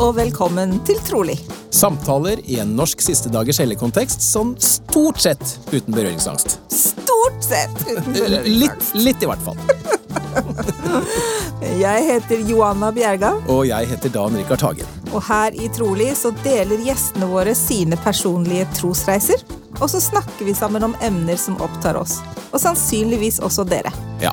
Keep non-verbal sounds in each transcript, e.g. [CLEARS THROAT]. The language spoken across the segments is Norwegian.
og velkommen til Trolig. Samtaler i en norsk siste dagers helligkontekst sånn stort sett uten berøringsangst. Stort sett uten Litt, litt i hvert fall. [LAUGHS] Jeg heter Joanna Bjerga, Og jeg heter Dan Rikard Hagen. og her i Trolig så deler gjestene våre sine personlige trosreiser. Og så snakker vi sammen om emner som opptar oss, og sannsynligvis også dere. Ja,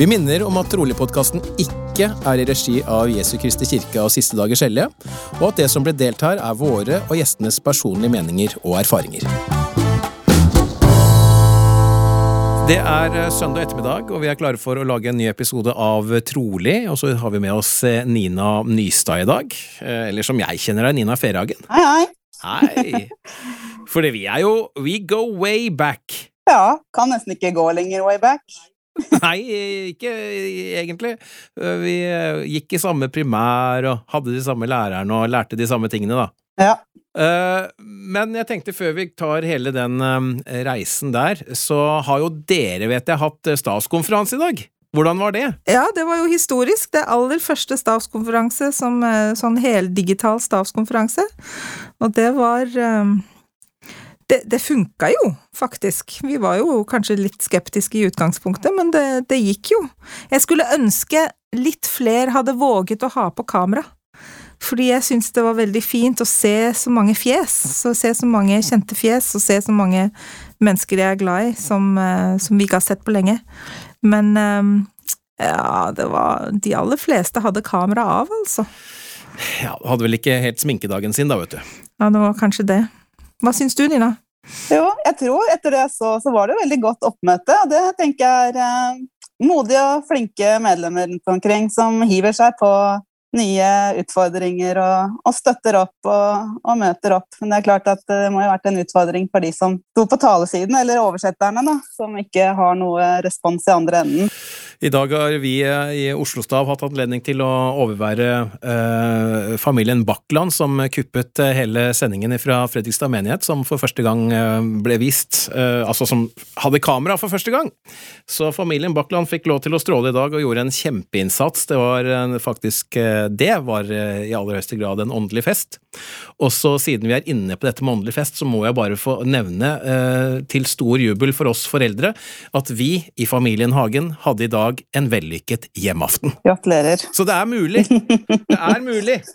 Vi minner om at Trolig-podkasten ikke er i regi av Jesu Kristi kirke og Siste dagers hellige, og at det som ble delt her, er våre og gjestenes personlige meninger og erfaringer. Det er eh, søndag ettermiddag, og vi er klare for å lage en ny episode av Trolig. Og så har vi med oss eh, Nina Nystad i dag. Eh, Eller som jeg kjenner deg, Nina Ferhagen. Hei, hei. Hei! Fordi vi er jo We go way back. Ja, kan nesten ikke gå lenger way back. Nei, ikke egentlig. Vi eh, gikk i samme primær og hadde de samme lærerne og lærte de samme tingene, da. Ja. Eh, Men jeg tenkte før vi tar hele den eh, reisen der, så har jo dere, vet jeg, hatt eh, statskonferanse i dag. Hvordan var det? Ja, det var jo historisk. Det aller første stavskonferanse som eh, sånn heldigital stavskonferanse. Og det var eh, Det, det funka jo, faktisk. Vi var jo kanskje litt skeptiske i utgangspunktet, men det, det gikk jo. Jeg skulle ønske litt flere hadde våget å ha på kamera. Fordi jeg syns det var veldig fint å se så mange fjes, så se så mange kjente fjes, og se så mange mennesker jeg er glad i, som, eh, som vi ikke har sett på lenge. Men eh, ja, det var De aller fleste hadde kamera av, altså. Ja, Hadde vel ikke helt sminkedagen sin, da, vet du. Ja, det var kanskje det. Hva syns du, Nina? Jo, jeg tror etter det så, så var det veldig godt oppmøte. Og det tenker jeg er eh, modige og flinke medlemmer rundt omkring som hiver seg på nye utfordringer og, og støtter opp og, og møter opp. Men det er klart at det må jo ha vært en utfordring for de som sto på talesiden, eller oversetterne, da, som ikke har noe respons i andre enden. I dag har vi eh, i Oslo Stav hatt anledning til å overvære eh, familien Bakkland, som kuppet eh, hele sendingen fra Fredrikstad menighet, som for første gang eh, ble vist, eh, altså som hadde kamera for første gang. Så familien Bakkland fikk lov til å stråle i dag og gjorde en kjempeinnsats. Det var faktisk det var i aller høyeste grad en åndelig fest. Og så siden vi er inne på dette med åndelig fest, så må jeg bare få nevne, eh, til stor jubel for oss foreldre, at vi i familien Hagen hadde i dag en vellykket hjemmeaften. Gratulerer. Så det er mulig! Det er mulig! [LAUGHS]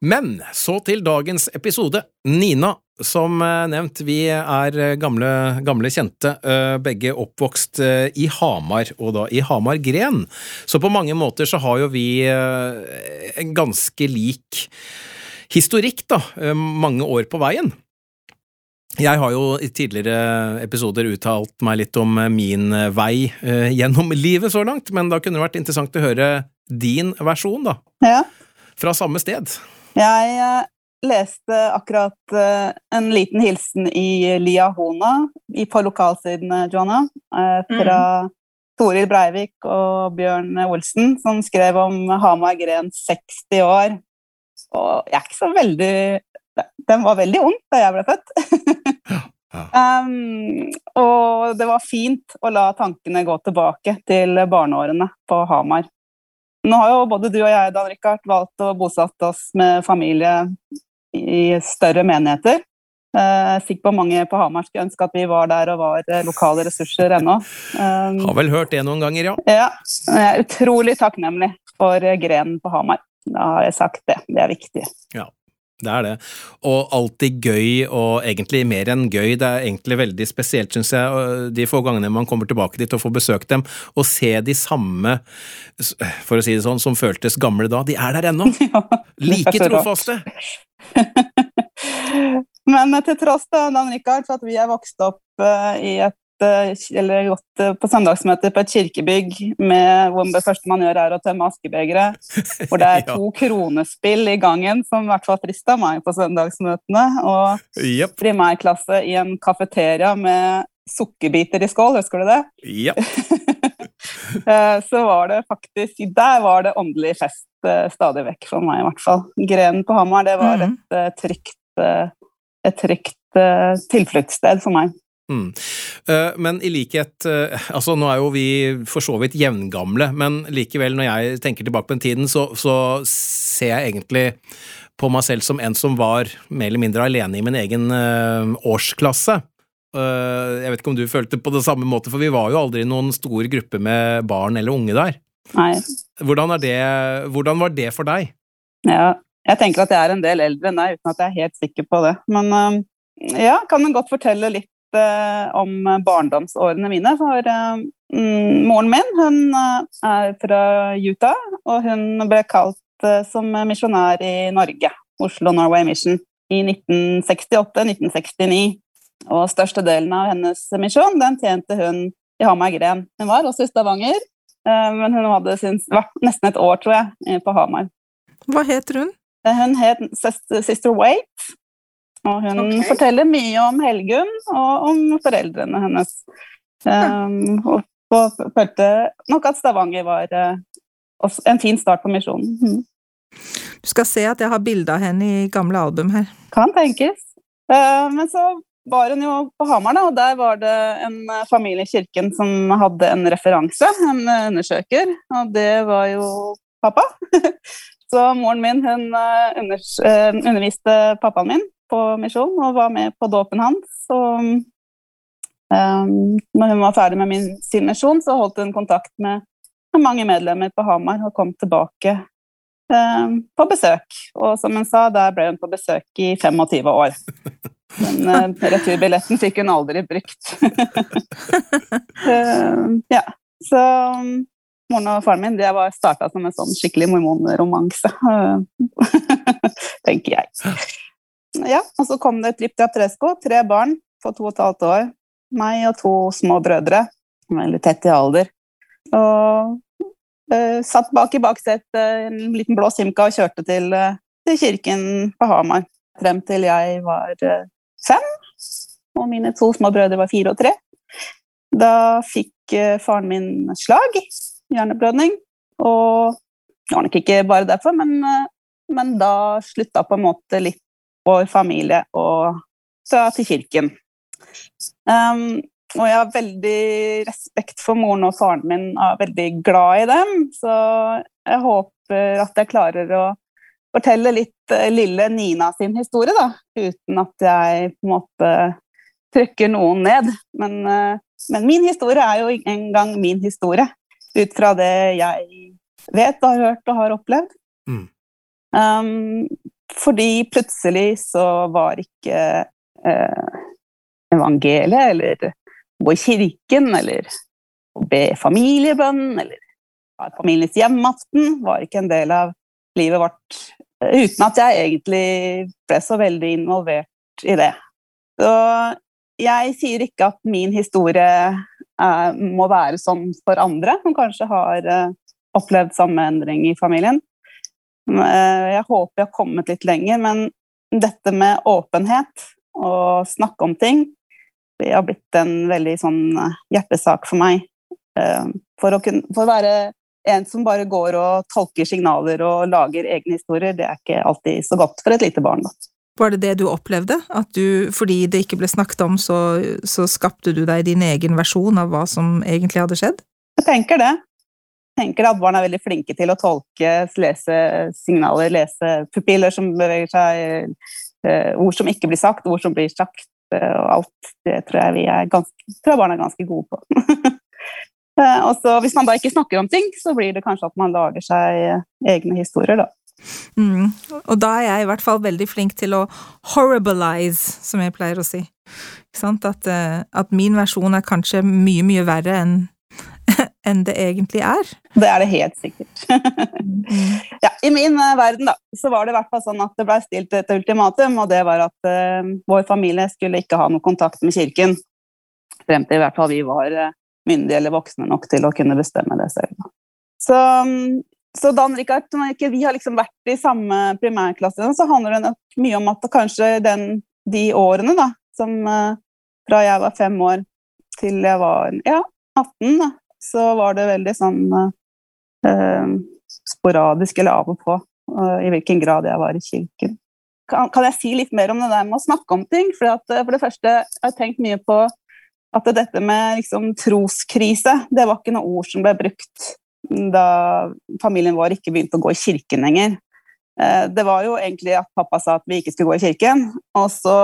Men så til dagens episode. Nina, som eh, nevnt, vi er eh, gamle, gamle kjente, eh, begge oppvokst i Hamar, og da i Hamar Gren. Så på mange måter så har jo vi en ganske lik historikk, da, mange år på veien. Jeg har jo i tidligere episoder uttalt meg litt om eh, min eh, vei eh, gjennom livet så langt, men da kunne det vært interessant å høre din versjon, da. Ja. Fra samme sted. Jeg leste akkurat en liten hilsen i Liahona Hona på lokalsidene, Joanna, fra fra Toril Breivik og Bjørn Olsen, som skrev om Hamar Gren 60 år. Og jeg er ikke så veldig Den var veldig ung da jeg ble født. [LAUGHS] Um, og det var fint å la tankene gå tilbake til barneårene på Hamar. Nå har jo både du og jeg Dan Rikard, valgt å bosette oss med familie i større menigheter. Uh, sikker på mange på Hamar skulle ønske at vi var der og var eh, lokale ressurser ennå. Um, Har vel hørt det noen ganger, ja. ja, jeg er utrolig takknemlig for eh, grenen på Hamar. Da har jeg sagt det. Det er viktig. Det er det. Og alltid gøy, og egentlig mer enn gøy. Det er egentlig veldig spesielt, syns jeg, de få gangene man kommer tilbake dit og får besøkt dem, og se de samme, for å si det sånn, som føltes gamle da. De er der ennå! [LAUGHS] Like så rart. trofaste! [LAUGHS] Men eh, til tross da, Dan Rikard, for at vi er vokst opp eh, i et eh, gått eh, på søndagsmøter på et kirkebygg med, hvor det første man gjør er å tømme askebegeret. [LAUGHS] hvor det er Ja. to kronespill i gangen, som i hvert fall frista meg på søndagsmøtene, og yep. primærklasse i en kafeteria med sukkerbiter i skål, husker du det? Ja. [LAUGHS] eh, så var det faktisk Der var det åndelig fest eh, stadig vekk for meg, i hvert fall. Grenen på Hamar, det var Mhm. et eh, trygt, eh, et trygt eh, tilfluktssted for meg. Mm. Eh, Men i likhet eh, Altså, nå er jo vi for så vidt jevngamle, men likevel, når jeg tenker tilbake på den tiden, så, så ser jeg egentlig på meg selv som en som var mer eller mindre alene i min egen eh, årsklasse. Jeg vet ikke om du følte på det samme måte, for vi var jo aldri noen stor gruppe med barn eller unge der. Nei, Hvordan, er det, hvordan var det for deg? ja, jeg tenker at jeg er en del eldre enn deg, uten at jeg er helt sikker på det. Men ja, kan jeg godt fortelle litt eh, om barndomsårene mine. For eh, mm, moren min hun eh, er fra Utah, og hun ble kalt som misjonær i Norge. Oslo Norway Mission i 1968-1969. Og størstedelen av hennes misjon den tjente hun i Hamar Gren. Hun var også i Stavanger, men hun hadde syns, vært nesten et år, tror jeg, på Hamar. Hva heter hun? Hun het Sister Waite, og hun okay. forteller mye om Helgunn og om foreldrene hennes. Um, og, og følte nok at Stavanger var uh, en fin start på misjonen. Mm. Du skal se at jeg har bilde av henne i gamle album her. Kan tenkes. Uh, men så var hun jo på Hamar, da, og der var det en eh, familie i kirken som hadde en referanse, en undersøker, og det var jo pappa. [LAUGHS] så moren min hun underviste pappaen min på misjon og var med på dåpen hans. Og um, når hun var ferdig med min, sin misjon, så holdt hun kontakt med mange medlemmer på Hamar og kom tilbake um, på besøk. Og som hun sa, der ble hun på besøk i 25 år. Men uh, returbilletten fikk hun aldri brukt. uh, [LAUGHS] ja, så um, moren og faren min det var starta som en sånn skikkelig mormonromanse, [LAUGHS] tenker jeg. Ja, og så kom det Trip Traptresco, tre barn på to og et halvt år. Meg og to små brødre, veldig tett i alder. Og eh, satt bak i baksetet en liten blå Simca og kjørte til, eh, til kirken på Hamar. Frem til jeg var eh, fem, og mine to små brødre var fire og tre. Da fikk faren min slag, hjerneblødning, og det var nok ikke bare derfor, men, men da slutta på en måte litt vår familie og så til kirken. Um, og jeg har veldig respekt for moren og faren min, og er veldig glad i dem. Så jeg håper at jeg klarer å fortelle litt eh, lille Nina sin historie, da. Uten at jeg på en måte trykker noen ned. Men, eh, men min historie er jo en gang min historie. Ut fra det jeg vet har hørt og har opplevd. Mm. Um, fordi plutselig så var ikke eh, evangeliet, eller gå i kirken, eller å be familiebønn, eller ha familiens hjemmeaften var ikke en del av livet vårt. eh, Uten at jeg egentlig ble så veldig involvert i det. Så jeg sier ikke at min historie eh, må være sånn for andre, som kanskje har eh, opplevd samme endring i familien. Eh, Jeg håper jeg har kommet litt lenger, men dette med åpenhet og snakke om ting, det har blitt en veldig sånn eh, hjertesak for meg. Eh, For å, kunne, for å være en som bare går og tolker signaler og lager egne historier, det er ikke alltid så godt for et lite barn. Da. Var det det du opplevde? At du, fordi det ikke ble snakket om, så, så skapte du deg din egen versjon av hva som egentlig hadde skjedd? Jeg tenker det. Tenker at barn er veldig flinke til å tolke, lese signaler, lese pupiller som beveger seg, eh, ord som ikke blir sagt, ord som blir sagt, eh, og alt. Det tror jeg, vi er ganske, tror jeg barn er ganske gode på. [LAUGHS] Eh, og så Hvis man da ikke snakker om ting, så blir det kanskje at man lager seg egne historier, da. Mm. Og da er jeg i hvert fall veldig flink til å horribilize, som jeg pleier å si. At, at min versjon er kanskje mye, mye verre enn enn det egentlig er. Det er det helt sikkert. [LAUGHS] Mm. ja, I min eh, verden da, så var det i hvert fall sånn at det ble stilt et ultimatum, og det var at uh, vår familie skulle ikke ha noe kontakt med kirken. Frem til i hvert fall vi var eh, myndige eller voksne nok til å kunne bestemme det selv. Så, mm, så Dan Rikard, når ikke vi har liksom vært i samme primærklasse, så handler det mye om at kanskje den, de årene da, som uh, fra jeg var fem år til jeg var ja, 18, da, så var det veldig sånn eh, sporadisk eller av og på eh, i hvilken grad jeg var i kirken. Kan, kan, jeg si litt mer om det der med å snakke om ting? For, at, for det første jeg har tenkt mye på at dette med liksom, troskrise, det var ikke noe ord som ble brukt da familien vår ikke begynte å gå i kirken lenger. Eh, det var jo egentlig at pappa sa at vi ikke skulle gå i kirken, og så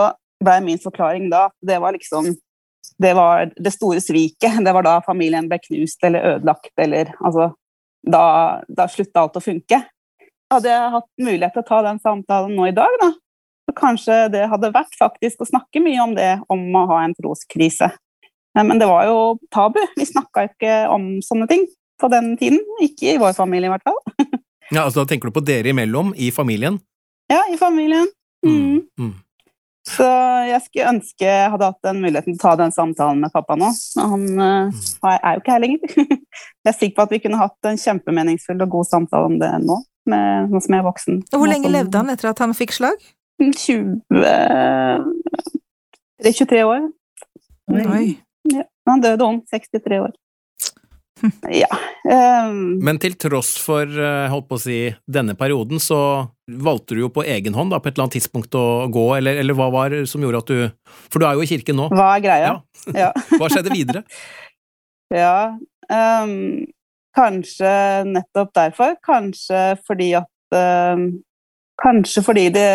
ble min forklaring da at det var liksom det var det store sviket. Det var da familien ble knust eller ødelagt, eller altså Da, da slutta alt å funke. Hadde jeg hatt mulighet til å ta den samtalen nå i dag, da, så kanskje det hadde vært faktisk å snakke mye om det, om å ha en troskrise. Men det var jo tabu. Vi snakka ikke om sånne ting på den tiden. Ikke i vår familie, i hvert fall. [LAUGHS] ja, altså Da tenker du på dere imellom, i familien? Ja, i familien. Mm. Mm. Så jeg skulle ønske jeg hadde hatt den muligheten til å ta den samtalen med pappa nå. Han uh, er jo ikke her lenger. [LAUGHS] jeg er sikker på at vi kunne hatt en kjempemeningsfull og god samtale om det nå, med, nå som jeg er voksen. Og Hvor lenge levde han etter at han fikk slag? 20 23 år. Oi. Ja, han døde om 63 år. [LAUGHS] Ja. Um, Men til tross for eh, holdt på å si, denne perioden, så valgte du jo på egen hånd da, på et eller annet tidspunkt å gå, eller, eller, hva var det som gjorde at du For du er jo i kirken nå. Hva er greia? Ja. [LAUGHS] Ja. [LAUGHS] hva skjedde videre? ja, um, kanskje nettopp derfor. Kanskje fordi at um, Kanskje fordi det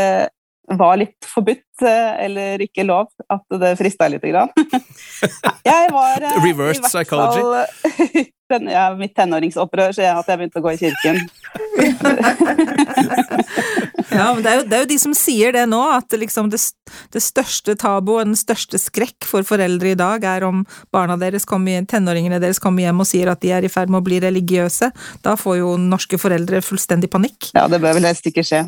var litt forbudt eh, eller ikke lov, at det frista litt. Grann. [LAUGHS] Jeg var eh, Reversed psychology? Fall, [LAUGHS] ja, mitt tenåringsopprør så at jeg begynte å gå i kirken. [LAUGHS] ja, men det er, jo, det er, jo, de som sier det nå, at liksom det, det, største tabu og den største skrekk for foreldre i dag er om barna deres kommer, tenåringene deres kommer hjem og sier at de er i ferd med å bli religiøse. Da får jo norske foreldre fullstendig panikk. Ja, det bør vel helst ikke skje.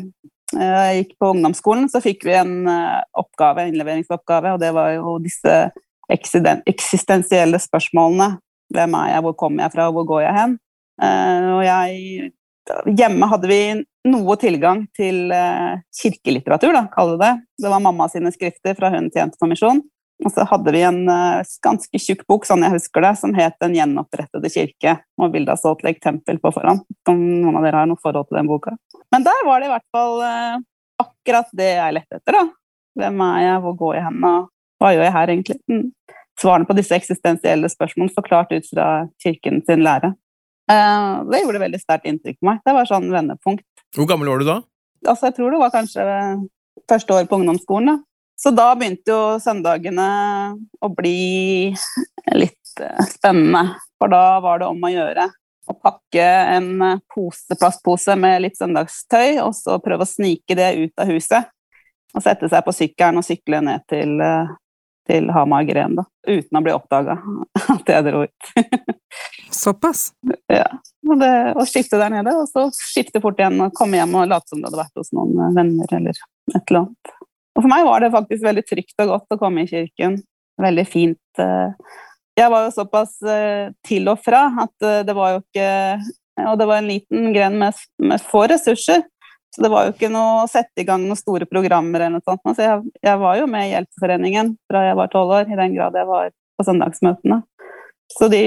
Jeg gikk på ungdomsskolen, så fikk vi en eh, oppgave, innleveringsoppgave, og det var jo disse eksistensielle spørsmålene. Hvem er jeg, hvor kommer jeg fra, hvor går jeg hen? Eh, og jeg Hjemme hadde vi noe tilgang til eh, kirkelitteratur, da, kall det det. Det var mamma sine skrifter fra hun tjente på misjon. Og så hadde vi en ganske tjukk bok, sånn jeg husker det, som het Den gjenopprettede kirke, og bilde av Salt Lake Tempel på foran. Om noen av dere har noe forhold til den boka. Men der var det i hvert fall akkurat det jeg lette etter. da. Hvem er jeg, hvor går jeg hen, og hva gjør jeg her egentlig? Mm svarene på disse eksistensielle spørsmålene forklart ut fra kirken sin lære. Eh, det gjorde veldig sterkt inntrykk på meg. Det var sånn vendepunkt. Hvor gammel var du da? Altså, jeg tror det var kanskje første år på ungdomsskolen. da. Så da begynte jo søndagene å bli litt eh, spennende. For da var det om å gjøre å pakke en pose, plastpose med litt søndagstøy, og så prøve å snike det ut av huset. Og sette seg på sykkelen og sykle ned til eh, til Hamar Gren, da, uten å bli oppdaga [LAUGHS] at jeg dro ut. [LAUGHS] Såpass? Ja. Og, det, og skifte der nede, og så skifte fort igjen og komme hjem og late som det hadde vært hos noen venner eller et eller annet. Og for meg var det faktisk veldig trygt og godt å komme i kirken. Veldig fint. Eh. Jeg var jo såpass eh, til og fra at eh, det var jo ikke Og det var en liten gren med, med få ressurser. Så det var jo ikke noe å sette i gang noen store programmer eller noe sånt. Så altså, jeg, jeg var jo med i Hjelpeforeningen fra jeg var tolv år, i den grad jeg var på søndagsmøtene. Så de,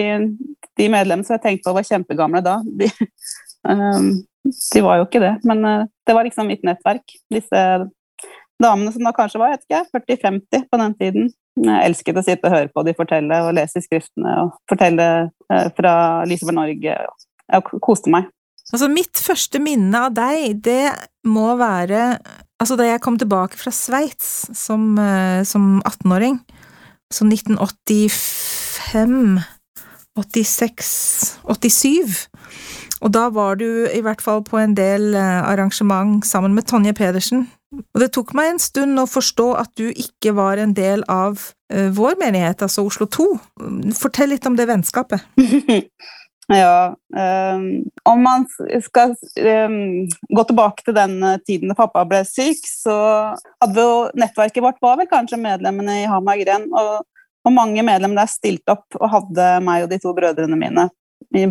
de medlemmene som jeg tenkte på var kjempegamle da, de, um, [LAUGHS] de, var jo ikke det. Men det var liksom mitt nettverk. Disse damene som da kanskje var 40-50 på den tiden. Jeg elsket å sitte og høre på de fortelle og lese i skriftene og fortelle uh, fra Lise for Norge. Jeg koste meg. Altså, mitt første minne av deg, det må være altså da jeg kom tilbake fra Sveits som, eh, som 18-åring, så 1985, 86, 87. Og da var du i hvert fall på en del eh, arrangement sammen med Tonje Pedersen. Og det tok meg en stund å forstå at du ikke var en del av uh, vår menighet, altså Oslo 2. Fortell litt om det vennskapet. [LAUGHS] Ja, um, om man skal um, gå tilbake til den eh, tiden da pappa ble syk, så hadde jo nettverket vårt var vel kanskje medlemmene i Hamar Gren, og, og, mange medlemmer der stilte opp og hadde meg og de to brødrene mine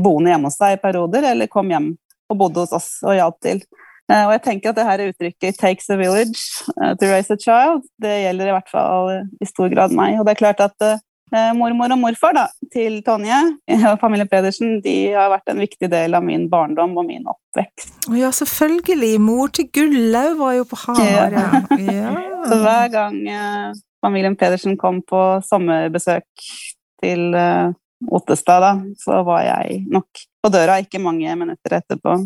boende hjemme hos seg i perioder, eller kom hjem og bodde hos oss og hjalp til. Uh, og jeg tenker at det her uttrykket 'takes a village uh, to raise a child' det gjelder i hvert fall i stor grad meg. Og det er klart at Eh, mormor og morfar da, til Tonje [LAUGHS] og familien Pedersen de har vært en viktig del av min barndom og min oppvekst. Ja, selvfølgelig. Mor til Gullaug var jo på Hamar, ja. ja. [LAUGHS] Så hver gang eh, familien Pedersen kom på sommerbesøk til eh, Ottestad, da, så var jeg nok på døra ikke mange minutter etterpå.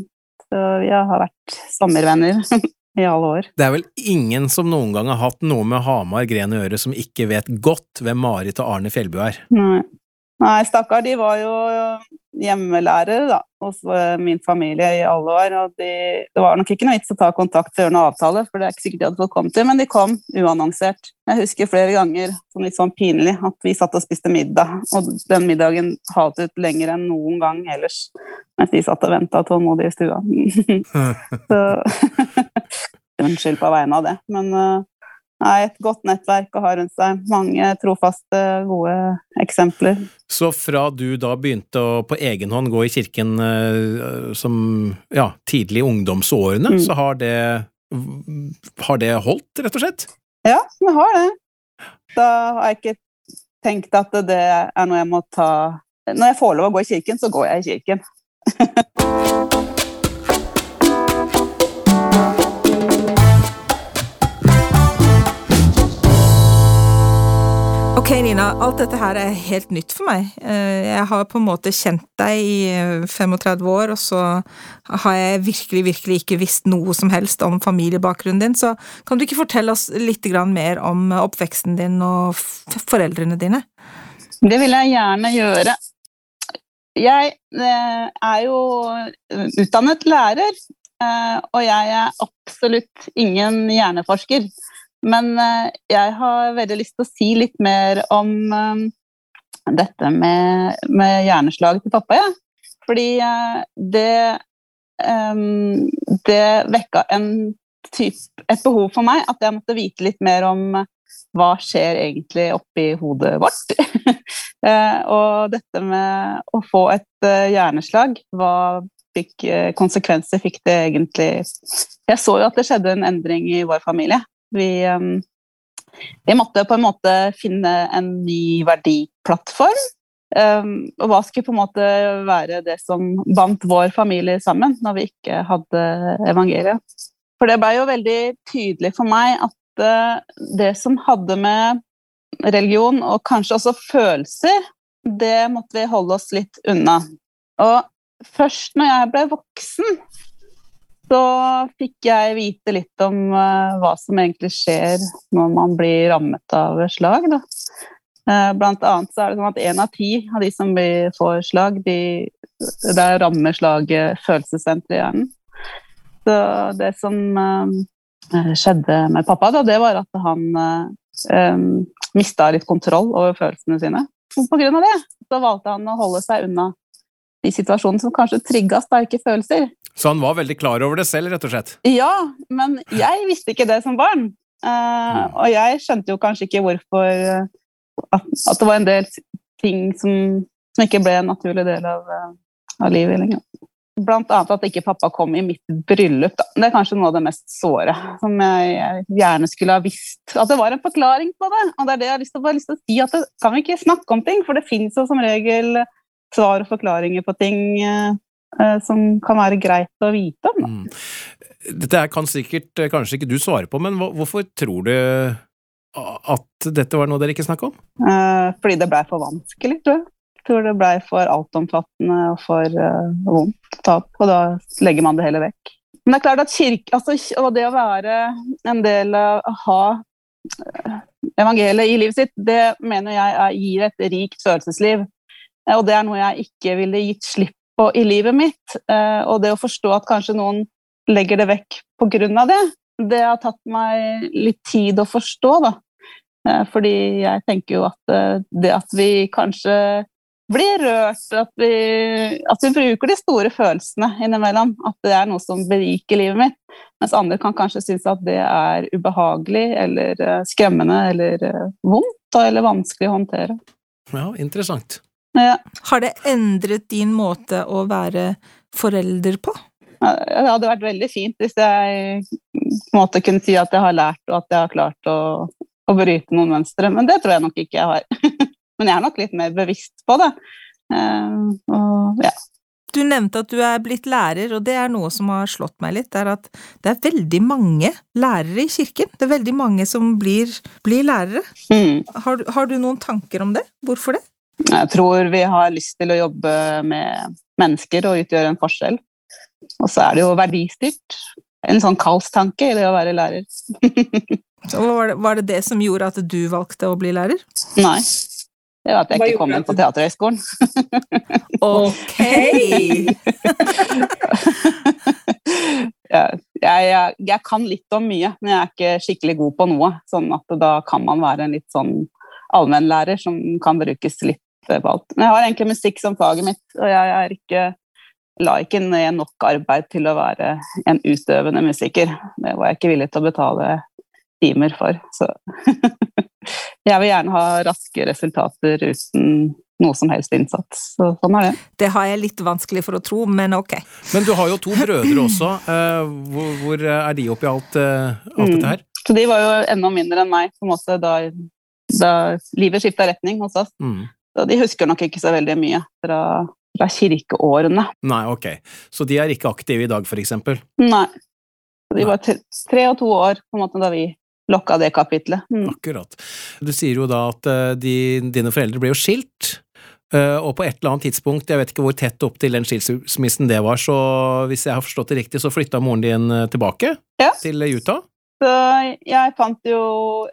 Så vi har vært sommervenner [LAUGHS] i alle år. Det er vel ingen som noen gang har hatt noe med Hamar gren å gjøre, som ikke vet godt hvem Marit og Arne Fjellbu er. Nei, Nei stakkar, de var jo hjemmelærere da, hos eh, min familie i alle år. og de, Det var nok ikke noe vits å ta kontakt og gjøre noe avtale, for det er ikke sikkert de hadde fått komme til, men de kom uannonsert. Jeg husker flere ganger som litt sånn pinlig at vi satt og spiste middag, og den middagen halte ut lenger enn noen gang ellers, mens de satt og venta tålmodig i stua. [LAUGHS] Så [LAUGHS] Unnskyld på vegne av det, men uh, Nei, et godt nettverk å ha rundt seg. Mange trofaste, gode eksempler. Så fra du da begynte å på egen hånd gå i kirken uh, som ja, tidlig i ungdomsårene, mm. så har det, har det holdt, rett og slett? Ja, det har det. Da har jeg ikke tenkt at det er noe jeg må ta Når jeg får lov å gå i kirken, så går jeg i kirken. [LAUGHS] Ok, Nina. Alt dette her er helt nytt for meg. Eh, jeg har på en måte kjent deg i 35 eh, år, og så har jeg virkelig, virkelig ikke visst noe som helst om familiebakgrunnen din. Så kan du ikke fortelle oss litt mer om oppveksten din og foreldrene dine? Det vil jeg gjerne gjøre. Jeg eh, er jo utdannet lærer, og jeg er absolutt ingen hjerneforsker. Men eh, jeg har veldig lyst til å si litt mer om eh, dette med, med hjerneslag til pappa, ja. Fordi eh, det Det vekka en type, et behov for meg at jeg måtte vite litt mer om hva skjer egentlig oppi hodet vårt. [LAUGHS] og dette med å få et hjerneslag, hva fikk konsekvenser fikk det egentlig Jeg så jo at det skjedde en endring i vår familie. Vi, um, vi, måtte på en måte finne en ny verdiplattform. Um, og hva skulle på en måte være det som bandt vår familie sammen når vi ikke hadde evangeliet? For det blei jo veldig tydelig for meg at uh, det som hadde med religion og kanskje også følelser, det måtte vi holde oss litt unna. Og først når jeg ble voksen, så fikk jeg vite litt om uh, hva som egentlig skjer når man blir rammet av slag. Da. Uh, blant annet så er det sånn at én av ti av de som blir, får slag, de, der rammer slaget følelsessenteret i hjernen. Så det som uh, skjedde med pappa, da, det var at han um, mista litt kontroll over følelsene sine. På grunn av det så valgte han å holde seg unna de situasjonen som kanskje trigga sterke følelser. Så han var veldig klar over det selv, rett og slett? Ja, men jeg visste ikke det som barn. Uh, og jeg skjønte jo kanskje ikke hvorfor uh, at, at, det var en del ting som, som ikke ble en naturlig del av, uh, av livet lenger. Blant annet at ikke pappa kom i mitt bryllup. Da. Det er kanskje noe av det mest såre som jeg, jeg, gjerne skulle ha visst. At det var en forklaring på det. Og det er det jeg har lyst til, lyst til å si, at det, kan vi ikke snakke om ting, for det fins jo som regel svar og forklaringer på ting eh, eh, som kan være greit å vite om. Mm. Dette kan sikkert eh, kanskje ikke du svare på, men hvorfor tror du at dette var noe dere ikke snakka om? fordi det blei for vanskelig, tror jeg. Jeg tror det blei for altomfattende og for vondt tap, og da legger man det heller vekk. Men det er klart at kirke, altså, det å være en del av å ha evangeliet i livet sitt, det mener jeg gir et rikt følelsesliv. Eh, og det er noe jeg ikke ville gitt slipp på i livet mitt. Eh, og det å forstå at kanskje noen legger det vekk av det, det har tatt meg litt tid å forstå, da. Eh, fordi jeg tenker jo at det at vi kanskje blir rørt, at vi, at vi bruker de store følelsene innimellom, at det er noe som beriker livet mitt, mens andre kan kanskje synes at det er ubehagelig eller skremmende eller vondt eller vanskelig å håndtere. Ja, interessant. Ja. Har det endret din måte å være forelder på? Det hadde vært veldig fint hvis jeg på en måte kunne si at jeg har lært og at jeg har klart å, å bryte noen mønstre, men det tror jeg nok ikke jeg har. [LAUGHS] Men jeg er nok litt mer bevisst på det. Uh, og, ja. Du nevnte at du er blitt lærer, og det er noe som har slått meg litt, er at det er veldig mange lærere i kirken. Det er veldig mange som blir, blir lærere. Mm. Har, har, du noen tanker om det? Hvorfor det? Jeg tror vi har lyst til å jobbe med mennesker og utgjøre en forskjell. Og så er det jo verdistyrt. En sånn kallstanke i det å være lærer. [LAUGHS] var, det, var det det som gjorde at du valgte å bli lærer? Nei. Det var at jeg ikke kom inn på Teaterhøgskolen. [LAUGHS] ok! [LAUGHS] jeg, jeg, jeg, kan litt om mye, men jeg er ikke skikkelig god på noe. Sånn at da kan man være en litt sånn allmennlærer som kan brukes litt på alt. Men jeg har egentlig musikk som faget mitt, og jeg er ikke la ikke ned nok arbeid til å være en utøvende musiker. Det var jeg ikke villig til å betale timer for. Så [LAUGHS] jeg vil gjerne ha raske resultater uten noe som helst innsats. Så sånn er det. Det har jeg litt vanskelig for å tro, men ok. Men du har jo to brødre [CLEARS THROAT] også. Eh, hvor, hvor er de oppi alt, eh, alt dette her? Mm. Så de var jo enda mindre enn meg på en måte da, da livet skifta retning hos oss. Mm. Så de husker nok ikke så veldig mye fra, fra kirkeårene. Nei, ok. Så de er ikke aktive i dag, eksempel? Nei. De var tre, tre og to år på en måte da vi lokka det kapitlet. Mm. Akkurat. Du sier jo da at de, dine foreldre ble jo skilt. Uh, og på et eller annet tidspunkt, jeg vet ikke hvor tett opp til den skilsmissen det var, så hvis jeg har forstått det riktig, så flytta moren din tilbake ja. til Utah? Så jeg fant jo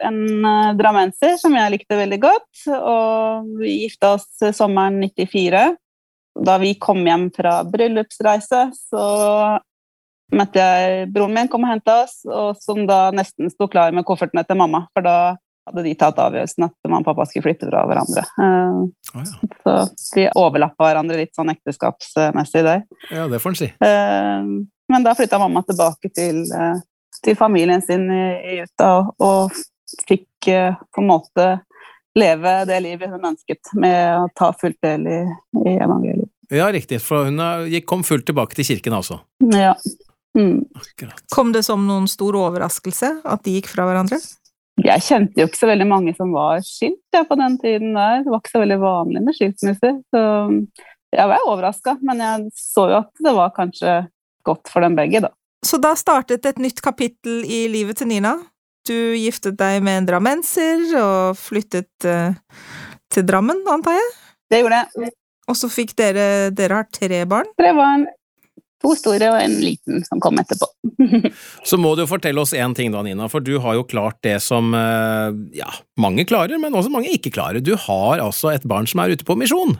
en uh, drammenser som jeg likte veldig godt, og vi gifta oss sommeren 94. Da vi kom hjem fra bryllupsreise, så møtte jeg broren min kom og henta oss, og som da nesten sto klar med koffertene til mamma, for da hadde de tatt avgjørelsen at mamma og pappa skulle flytte fra hverandre. Oh, ja. Så de overlappa hverandre litt sånn ekteskapsmessig der. Ja, det får en si. Eh, men da flytta mamma tilbake til, eh, til familien sin i Utah og fikk eh, på en måte leve det livet hun ønsket, med å ta fullt del i, i evangeliet. Ja, riktig, for hun kom fullt tilbake til kirken, altså? Ja. Mm. Kom det som noen stor overraskelse at de gikk fra hverandre? Jeg kjente jo ikke så veldig mange som var skilt ja, på den tiden der. Det var ikke så veldig vanlig med skilsmisser. Så jeg var overraska, men jeg så jo at det var kanskje godt for dem begge, da. Så da startet et nytt kapittel i livet til Nina. Du giftet deg med en drammenser og flyttet uh, til Drammen, antar jeg? Det gjorde jeg. Og så fikk dere Dere har tre barn? Tre barn. To store og en liten som kom etterpå. [LAUGHS] Så må du fortelle oss én ting da, Nina, for du har jo klart det som ja, mange klarer, men også mange ikke klarer. Du har altså et barn som er ute på misjon.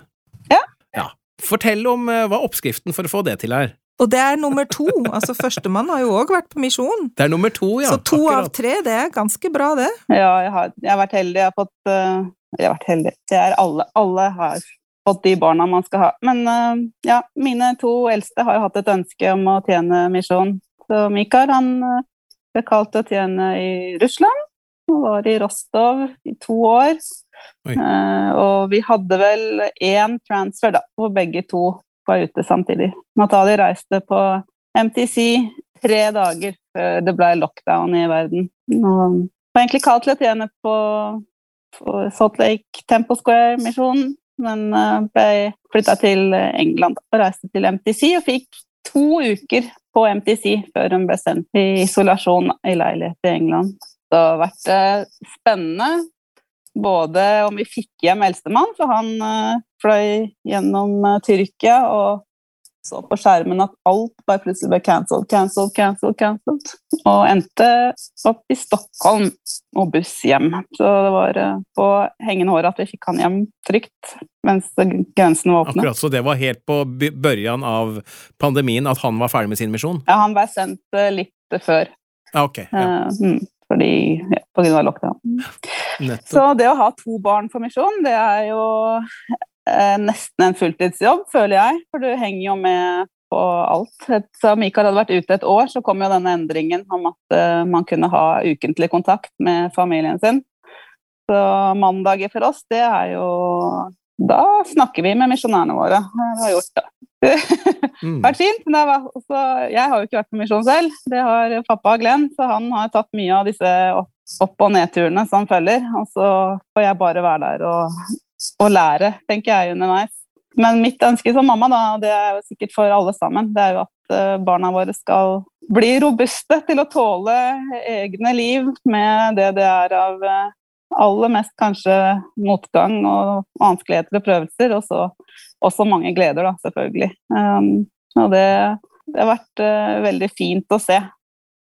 Ja. ja. Fortell om hva oppskriften for å få det til er. Og det er nummer to. altså Førstemann har jo òg vært på misjon. Det er nummer to, ja. Så to Akkurat. av tre, det er ganske bra, det. Ja, jeg har, jeg har vært heldig. Jeg har fått uh, Jeg har vært heldig. Det er alle. Alle har fått de barna man skal ha. Men uh, ja, mine to eldste har jo hatt et ønske om å tjene misjon. Så Mikael han uh, ble kalt til å tjene i Russland. Han var i Rostov i to år. Uh, og vi hadde vel én transfer, da, hvor begge to var ute samtidig. Natalie reiste på MTC tre dager før det ble lockdown i verden. Og var egentlig kalt til å tjene på, Salt Lake Temple Square-misjonen, men ble flytta til England og reiste til MTC og fikk to uker på MTC før hun ble sendt i isolasjon i leilighet i England. Det har vært spennende, både om vi fikk hjem eldstemann, for han fløy gjennom Tyrkia og så på skjermen at alt bare plutselig ble cancelled, cancelled, cancelled, cancelled. Og endte opp i Stockholm og buss hjem. Så det var på hengende håret at vi fikk han hjem trygt mens grensen var åpne. Akkurat, Så det var helt på børjan av pandemien at han var ferdig med sin misjon? Ja, han ble sendt litt før. Ah, ok. Ja. Uh, fordi, ja, på grunn av lockdown. Nettopp. Så det å ha to barn for misjon, det er jo eh, nesten en fulltidsjobb, føler jeg. For du henger jo med på alt. Så Mikael hadde vært ute et år, så kom jo denne endringen om at eh, man kunne ha ukentlig kontakt med familien sin. Så mandager for oss, det er jo Da snakker vi med misjonærene våre. Det har gjort det. mm. [LAUGHS] vært fint. Men var også, jeg har jo ikke vært på misjon selv. Det har pappa Glenn, så han har tatt mye av disse opp- og nedturene som følger. Og så får jeg bare være der og og, lære, tenker jeg underveis. Men mitt ønske som mamma, da, det er jo sikkert for alle sammen, det er jo at uh, barna våre skal bli robuste til å tåle egne liv med det det er av uh, aller mest kanskje motgang og vanskeligheter og prøvelser, og så også mange gleder, da, selvfølgelig. Um, og det, det, har vært uh, veldig fint å se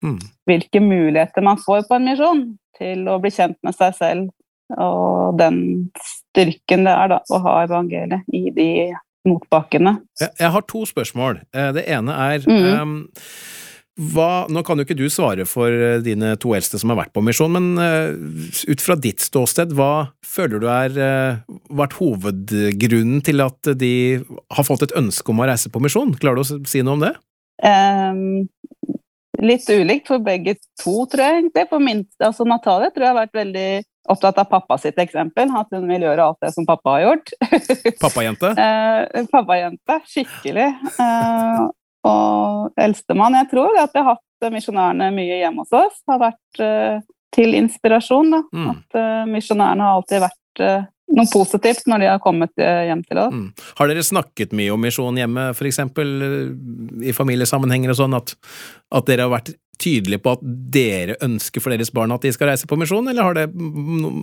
mm. hvilke muligheter man får på en misjon til å bli kjent med seg selv og den styrken det er da, å ha evangeliet i de motbakkene. Jeg, har to spørsmål. Eh, det ene er mm. um, hva, nå kan jo ikke du svare for eh, dine to eldste som har vært på misjon, men uh, ut fra ditt ståsted, hva føler du er uh, vært hovedgrunnen til at de har fått et ønske om å reise på misjon? Klarer du å si noe om det? Um, litt ulikt for begge to, tror jeg egentlig. For min, altså Natalie tror jeg har vært veldig opptatt av pappa sitt eksempel. At hun vil gjøre alt det som pappa har gjort. [LAUGHS] Pappajente? eh, pappajente, skikkelig. Eh, og eldstemann. Jeg tror at jeg har hatt misjonærene mye hjemme hos oss. Har vært eh, til inspirasjon. Da. Mm. At eh, misjonærene har alltid vært uh, noe positivt når de har kommet hjem til oss. Mm. Har dere snakket mye om misjon hjemme, f.eks. i familiesammenhenger og sånn, at, at, dere har vært tydelige på at dere ønsker for deres barn at de skal reise på misjon, eller har det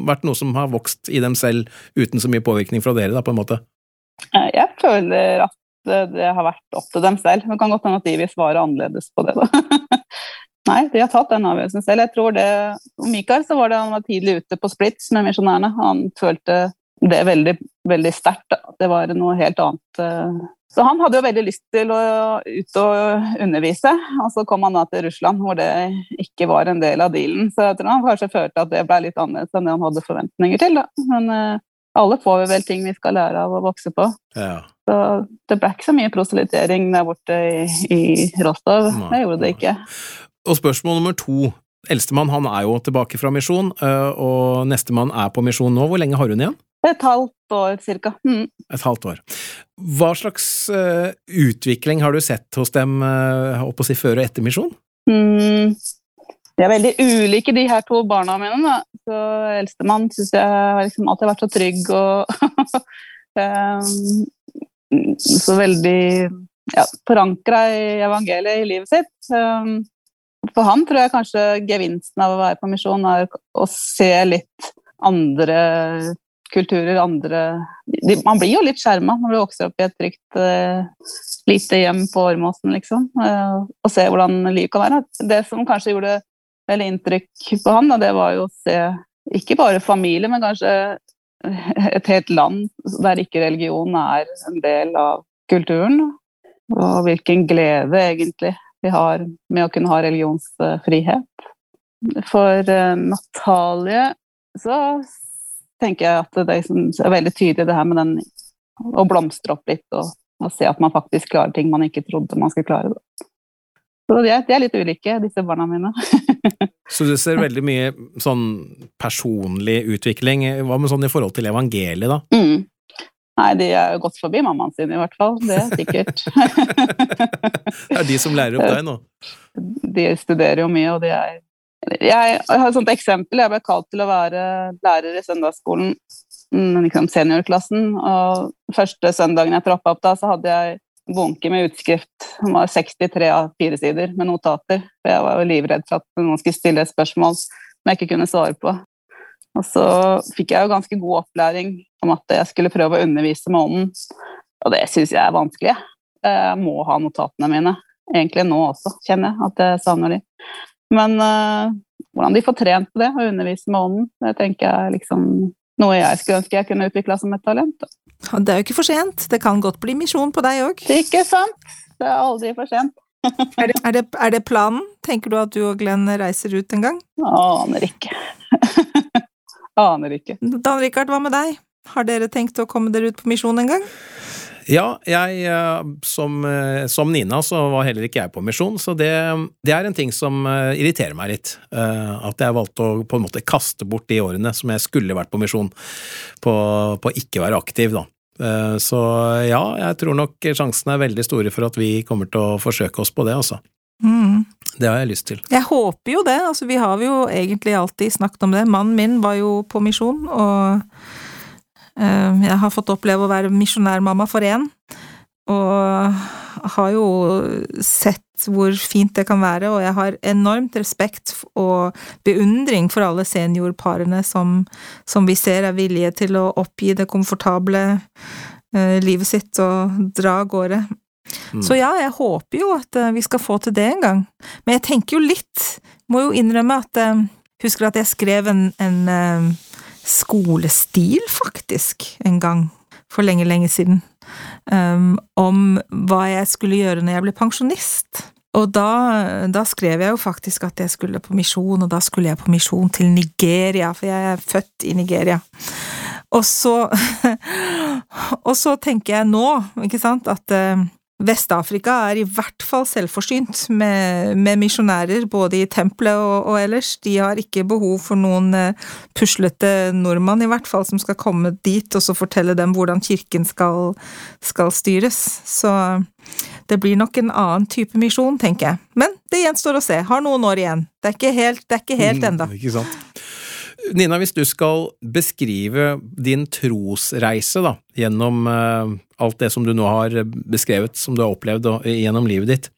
vært noe som har vokst i dem selv uten så mye påvirkning fra dere, da, på en måte? Eh, jeg føler at det har vært opp til dem selv. Det kan godt hende at de vil svare annerledes på det, da. [LAUGHS] Nei, de har tatt den avgjørelsen selv. Jeg tror det, Mikael så var det, han var tidlig ute på splits med misjonærene. Han følte det veldig, veldig sterkt. Det var noe helt annet. Eh. Så han hadde jo veldig lyst til å ut og undervise, og så kom han da til Russland hvor det ikke var en del av dealen. Så jeg tror han kanskje følte at det ble litt annerledes enn det han hadde forventninger til. Da. Men uh, alle får vel ting vi skal lære av å vokse på. Ja. Så det ble ikke så mye proselytering der borte i, i Rostov. Det gjorde det ikke. Og spørsmål nummer to. Eldstemann han er jo tilbake fra misjon, eh, og nestemann er på misjon nå. Hvor lenge har hun igjen? Et halvt år, cirka. Mm. Et halvt år. Hva slags uh, utvikling har du sett hos dem uh, å si, før og etter misjon? Mm. De er veldig ulike, de her to barna mine. Da. Så Eldstemann syns jeg har liksom alltid vært så trygg og um, [LAUGHS] Så veldig ja, forankra i evangeliet i livet sitt. Um, for han tror jeg kanskje gevinsten av å være på misjon er å se litt andre kulturer, andre de, Man blir jo litt skjerma når du vokser opp i et trygt uh, lite hjem på Ormåsen, liksom. Uh, og se hvordan livet kan være. Det som kanskje gjorde veldig inntrykk på han, da, det var jo å se ikke bare familie, men kanskje [LAUGHS] et helt land der ikke religion er en del av kulturen. Og hvilken glede egentlig vi har med å kunne ha religionsfrihet. For uh, Natalie så tenker jeg at det er veldig tydelig det her med den å blomstre opp litt og, og se at man faktisk klarer ting man ikke trodde man skulle klare. Da. Så de er, de er, litt ulike, disse barna mine. [LAUGHS] så du ser veldig mye sånn personlig utvikling. Hva med sånn i forhold til evangeliet, da? Mm. Nei, de er gått forbi mammaen sin i hvert fall. Det er sikkert. [LAUGHS] det er de som lærer opp deg nå? [LAUGHS] De studerer jo mye, og de er jeg har et sånt eksempel. Jeg ble kalt til å være lærer i søndagsskolen, mm, liksom seniorklassen. og Første søndagen jeg troppa opp, da, så hadde jeg bunke med utskrift Den var 63 av fire sider med notater. For jeg var jo livredd for at noen skulle stille et spørsmål som jeg ikke kunne svare på. Og så fikk jeg jo ganske god opplæring om at jeg skulle prøve å undervise med ånden. Og det syns jeg er vanskelig. Jeg må ha notatene mine. Egentlig nå også, kjenner jeg at jeg savner de. Men uh, hvordan de får trent på det, å undervise med ånden, det tenker jeg er liksom noe jeg skulle ønske jeg kunne utvikla som et talent. Det er jo ikke for sent. Det kan godt bli misjon på deg òg. Ikke sant. Det er aldri for sent. [LAUGHS] er, det, er, det, er, det, planen? Tenker du at du og Glenn reiser ut en gang? Aner ikke. [LAUGHS] Aner ikke. Dan Rikard, hva med deg? Har dere tenkt å komme dere ut på misjon en gang? Ja, jeg eh, som, eh, som, Nina så var heller ikke jeg på misjon, så det, det, er en ting som eh, irriterer meg litt. At jeg valgte å på en måte kaste bort de årene som jeg skulle vært på misjon, på, på ikke være aktiv, da. Så ja, jeg tror nok sjansene er veldig store for at vi kommer til å forsøke oss på det, altså. Mm. Det har jeg lyst til. Jeg håper jo det. Altså, vi har jo egentlig alltid snakket om det. Mannen min var jo på misjon, og jeg har fått oppleve å være misjonærmamma for én, og har jo sett hvor fint det kan være, og jeg har enormt respekt og beundring for alle seniorparene som, som vi ser er villige til å oppgi det komfortable eh, livet sitt og dra av gårde. Mm. Så ja, jeg håper jo at vi skal få til det en gang. Men jeg tenker jo litt, må jo innrømme at Husker at jeg skrev en, en skolestil, faktisk, en gang for lenge, lenge siden, um, om hva jeg skulle gjøre når jeg ble pensjonist. Og da, da, skrev jeg jo faktisk at jeg skulle på misjon, og da skulle jeg på misjon til Nigeria, for jeg er født i Nigeria. Og så [LAUGHS] Og så tenker jeg nå, ikke sant, at uh, Vest-Afrika er i hvert fall selvforsynt med, med misjonærer, både i tempelet og, og, ellers. De har ikke behov for noen uh, puslete nordmann, i hvert fall, som skal komme dit og så fortelle dem hvordan kirken skal, skal styres. Så det blir nok en annen type misjon, tenker jeg. Men det gjenstår å se. Har noen år igjen. Det er ikke helt, det ikke helt mm. Ikke sant. Nina, hvis du skal beskrive din trosreise da, gjennom uh, alt det som du nå har beskrevet, som du har opplevd og, gjennom livet ditt,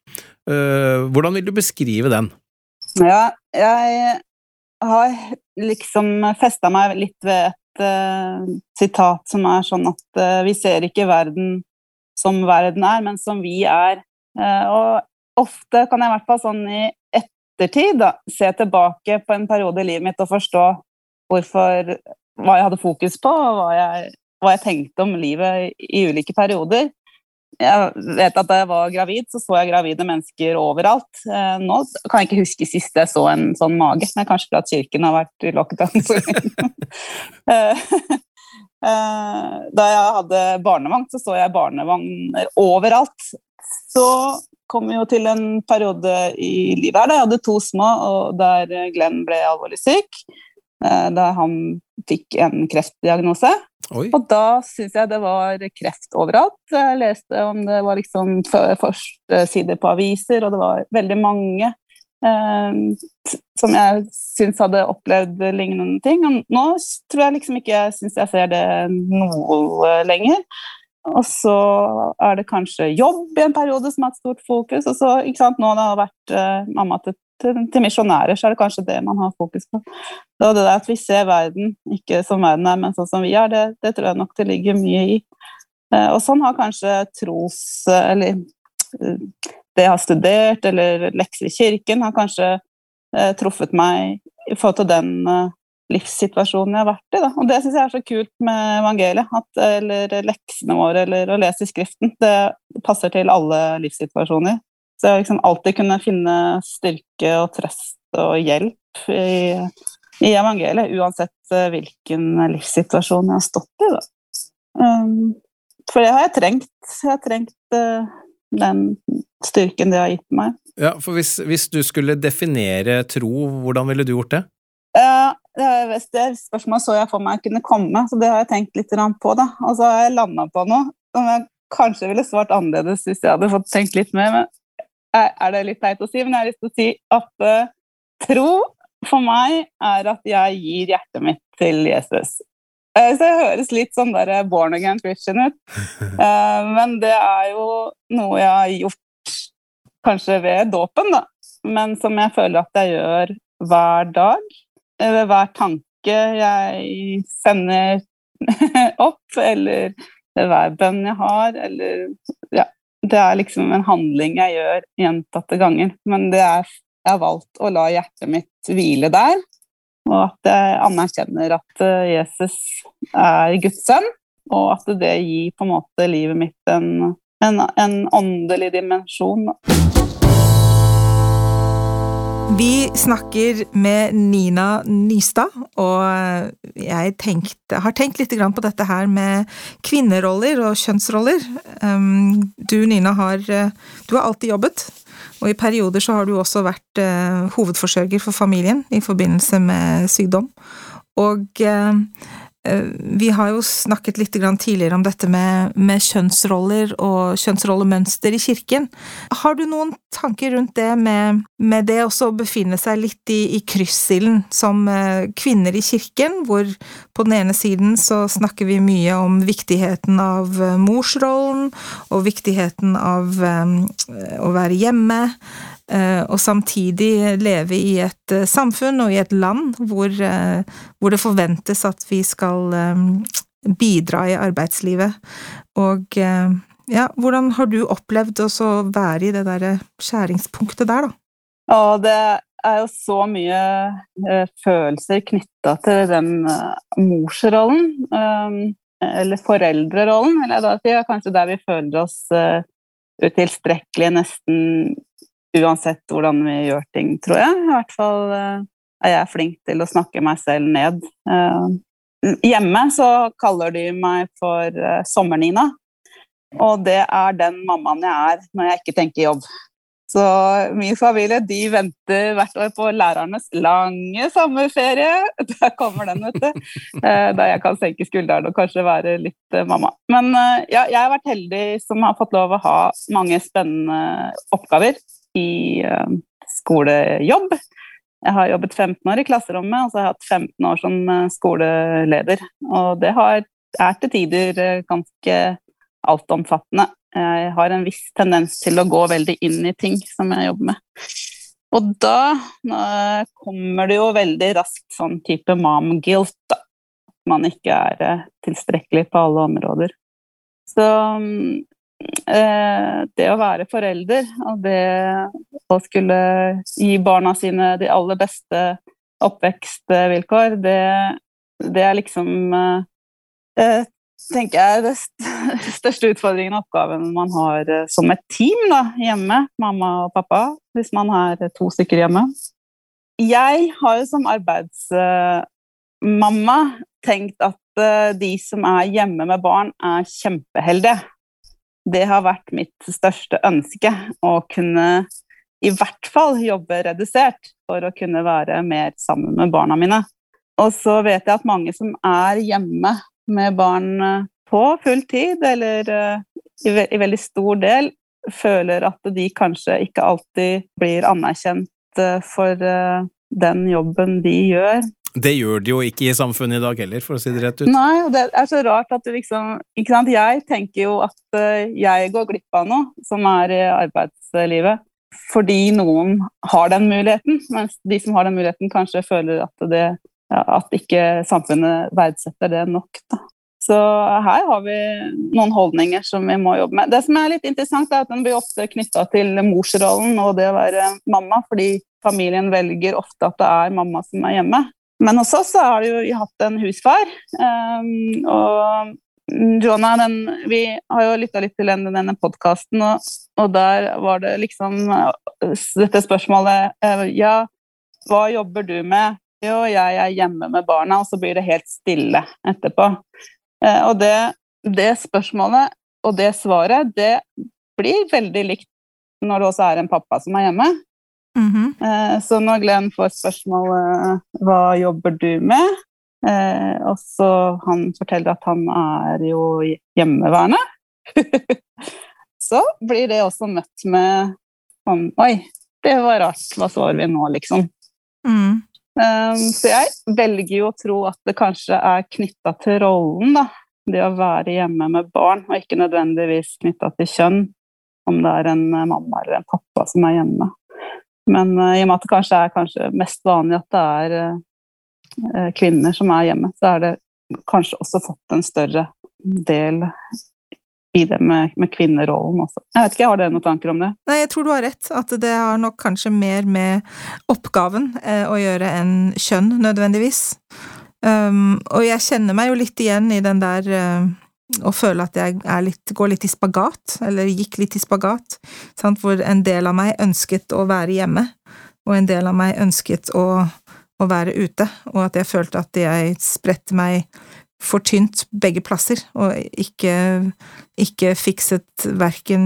uh, hvordan vil du beskrive den? Ja, jeg har liksom festa meg litt ved et uh, sitat som er sånn at vi ser ikke verden som verden er, men som vi er. og ofte kan jeg i hvert fall sånn i ettertid da, se tilbake på en periode i livet mitt og forstå hvorfor, hva jeg hadde fokus på, og hva jeg, hva jeg tenkte om livet i ulike perioder. Jeg vet at da jeg var gravid, så så jeg gravide mennesker overalt. Eh, nå kan jeg ikke huske sist jeg så en sånn mage. Er kanskje fordi kirken har vært i lockdown. [LAUGHS] Eh, eh, da jeg hadde barnevogn, så så jeg barnevogner overalt. Så kom vi jo til en periode i livet her da jeg hadde to små, og der Glenn ble alvorlig syk. Da han fikk en kreftdiagnose. Oi. Og da syns jeg det var kreft overalt. Jeg leste om det var liksom første side på aviser, og det var veldig mange eh, som jeg syns hadde opplevd lignende ting. Og nå tror jeg liksom ikke jeg syns jeg ser det noe lenger. Og så er det kanskje jobb i en periode som har et stort fokus. Og så, ikke sant, nå det vært eh, mamma til til, til, misjonærer, så er det kanskje det man har fokus på. Så det der at vi ser verden ikke som verden er, men sånn som vi er, det, det tror jeg nok det ligger mye i. Eh, og sånn har kanskje tros... Eller eh, det jeg har studert, eller lekser i kirken, har kanskje eh, truffet meg i forhold til den livssituasjonen jeg har vært i. Da. Og det syns jeg er så kult med evangeliet, at, eller leksene våre, eller å lese i Skriften. Det passer til alle livssituasjoner. Så jeg liksom alltid kunne finne styrke og trøst og hjelp i, i evangeliet, uansett eh, hvilken livssituasjon jeg har stått i. Um, for det har jeg trengt. Jeg har trengt uh, den styrken det har gitt meg. Ja, for hvis, hvis, du skulle definere tro, hvordan ville du gjort det? Ja, det, er et spørsmål så jeg for meg kunne komme, så det har jeg tenkt litt på. da. Og så har jeg landa på noe som jeg kanskje ville svart annerledes hvis jeg hadde fått tenkt litt mer. Men er det litt teit å si, men jeg har lyst til å si at uh, tro for meg er at jeg gir hjertet mitt til Jesus. Uh, så det høres litt sånn der born again Christian ut, uh, [LAUGHS] men det er jo noe jeg har gjort kanskje ved dåpen, da. Men som jeg føler at jeg gjør hver dag. Ved hver tanke jeg sender [LAUGHS] opp, eller hver bønn jeg har, eller ja, det er liksom en handling jeg gjør gjentatte ganger. Men det er, jeg har valgt å la hjertet mitt hvile der, og at jeg anerkjenner at eh, Jesus er Guds sønn, og at det gir på en måte livet mitt en, en, en åndelig dimensjon. Vi snakker med Nina Nystad, og jeg tenkte, har tenkt litt på dette her med kvinneroller og kjønnsroller. Um, du, Nina, har, du har alltid jobbet, og i perioder så har du også vært uh, hovedforsørger for familien i forbindelse med sykdom. Og Eh, vi har jo snakket litt tidligere om dette med, med, kjønnsroller og kjønnsrollemønster i kirken. Har du noen tanker rundt det med, med det også å befinne seg litt i, i kryssilden som eh, kvinner i kirken, hvor på den ene siden så snakker vi mye om viktigheten av eh, morsrollen og viktigheten av å være hjemme, Eh, og samtidig leve i et eh, samfunn og i et land hvor, eh, hvor det forventes at vi skal bidra i arbeidslivet. Og ja, hvordan har du opplevd å være i det derre skjæringspunktet der, da? Ja, det er jo så mye følelser knytta til den morsrollen. Eller foreldrerollen, eller. Kanskje der vi føler oss utilstrekkelige nesten uansett hvordan vi gjør ting, tror jeg. I hvert fall eh, er jeg flink til å snakke meg selv ned. Eh, hjemme så kaller de meg for eh, Sommer-Nina, og det er den mammaen jeg er når jeg ikke tenker jobb. Så min familie de venter hvert år på lærernes lange sommerferie. [LAUGHS] Der kommer den, vet du. Da jeg kan senke skuldrene og kanskje være litt mamma. Men ja, jeg har vært heldig som har fått lov å ha mange spennende oppgaver i uh, skolejobb. Jeg har jobbet 15 år i klasserommet, og så har jeg hatt 15 år som uh, skoleleder. Og det har, er til tider uh, ganske altomfattende. Jeg har en viss tendens til å gå veldig inn i ting som jeg jobber med. Og da kommer det jo veldig raskt sånn type mom guilt, da. Man ikke er tilstrekkelig på alle områder. Så mm, Eh, det å være forelder og det å skulle gi barna sine de aller beste oppvekstvilkår, det, det er liksom eh, tenker jeg den [LAUGHS] største utfordringen og oppgaven man har eh, som et team da, hjemme, mamma og pappa, hvis man er to stykker hjemme. Jeg har jo som arbeidsmamma tenkt at de som er hjemme med barn, er kjempeheldige det har vært mitt største ønske. Å kunne i hvert fall jobbe redusert for å kunne være mer sammen med barna mine. Og så vet jeg at mange som er hjemme med barn eh, på full tid, eller eh, i, ve i veldig stor del, føler at de kanskje ikke alltid blir anerkjent eh, for den jobben de gjør. Det gjør det jo ikke i samfunnet i dag heller, for å si det rett ut. Nei, og det er så rart at du liksom Ikke sant, jeg tenker jo at uh, jeg går glipp av noe som er i arbeidslivet, fordi noen har den muligheten, mens de som har den muligheten, kanskje føler at, det, at ikke samfunnet verdsetter det nok. Da. Så her har vi noen holdninger som vi må jobbe med. Det som er litt interessant, er at den blir ofte knytta til morsrollen og det å være mamma, fordi familien velger ofte at det er mamma som er hjemme. Men hos oss har jo vi hatt en husfar. Um, og Jonah, den, vi har jo lytta litt til denne, denne podkasten, og, og, der var det liksom dette spørsmålet uh, Ja, hva jobber du med? Jo, jeg er hjemme med barna, og så blir det helt stille etterpå. Uh, og det, det spørsmålet og det svaret, det blir veldig likt når det også er en pappa som er hjemme. Mm -hmm. Så når Glenn får spørsmålet 'hva jobber du med', eh, og så han forteller at han er jo hjemmeværende, [LAUGHS] så blir det også møtt med sånn 'oi, det var rart, hva svarer vi nå', liksom. Mm. Så jeg velger jo å tro at det kanskje er knytta til rollen, da. Det å være hjemme med barn, og ikke nødvendigvis knytta til kjønn. Om det er en mamma eller en pappa som er hjemme. Men uh, i og med at det kanskje er kanskje mest vanlig at det er uh, kvinner som er hjemme, så er det kanskje også fått en større del i det med, med kvinnerollen også. Jeg vet ikke, Har dere noen tanker om det? Nei, jeg tror du har rett. At det har nok kanskje mer med oppgaven eh, å gjøre enn kjønn, nødvendigvis. Um, og jeg kjenner meg jo litt igjen i den der uh, og føle at jeg litt, går litt i spagat, eller gikk litt i spagat, sant? hvor en del av meg ønsket å være hjemme, og en del av meg ønsket å, å være ute, og at jeg følte at jeg spredte meg for tynt begge plasser, og ikke, ikke fikset verken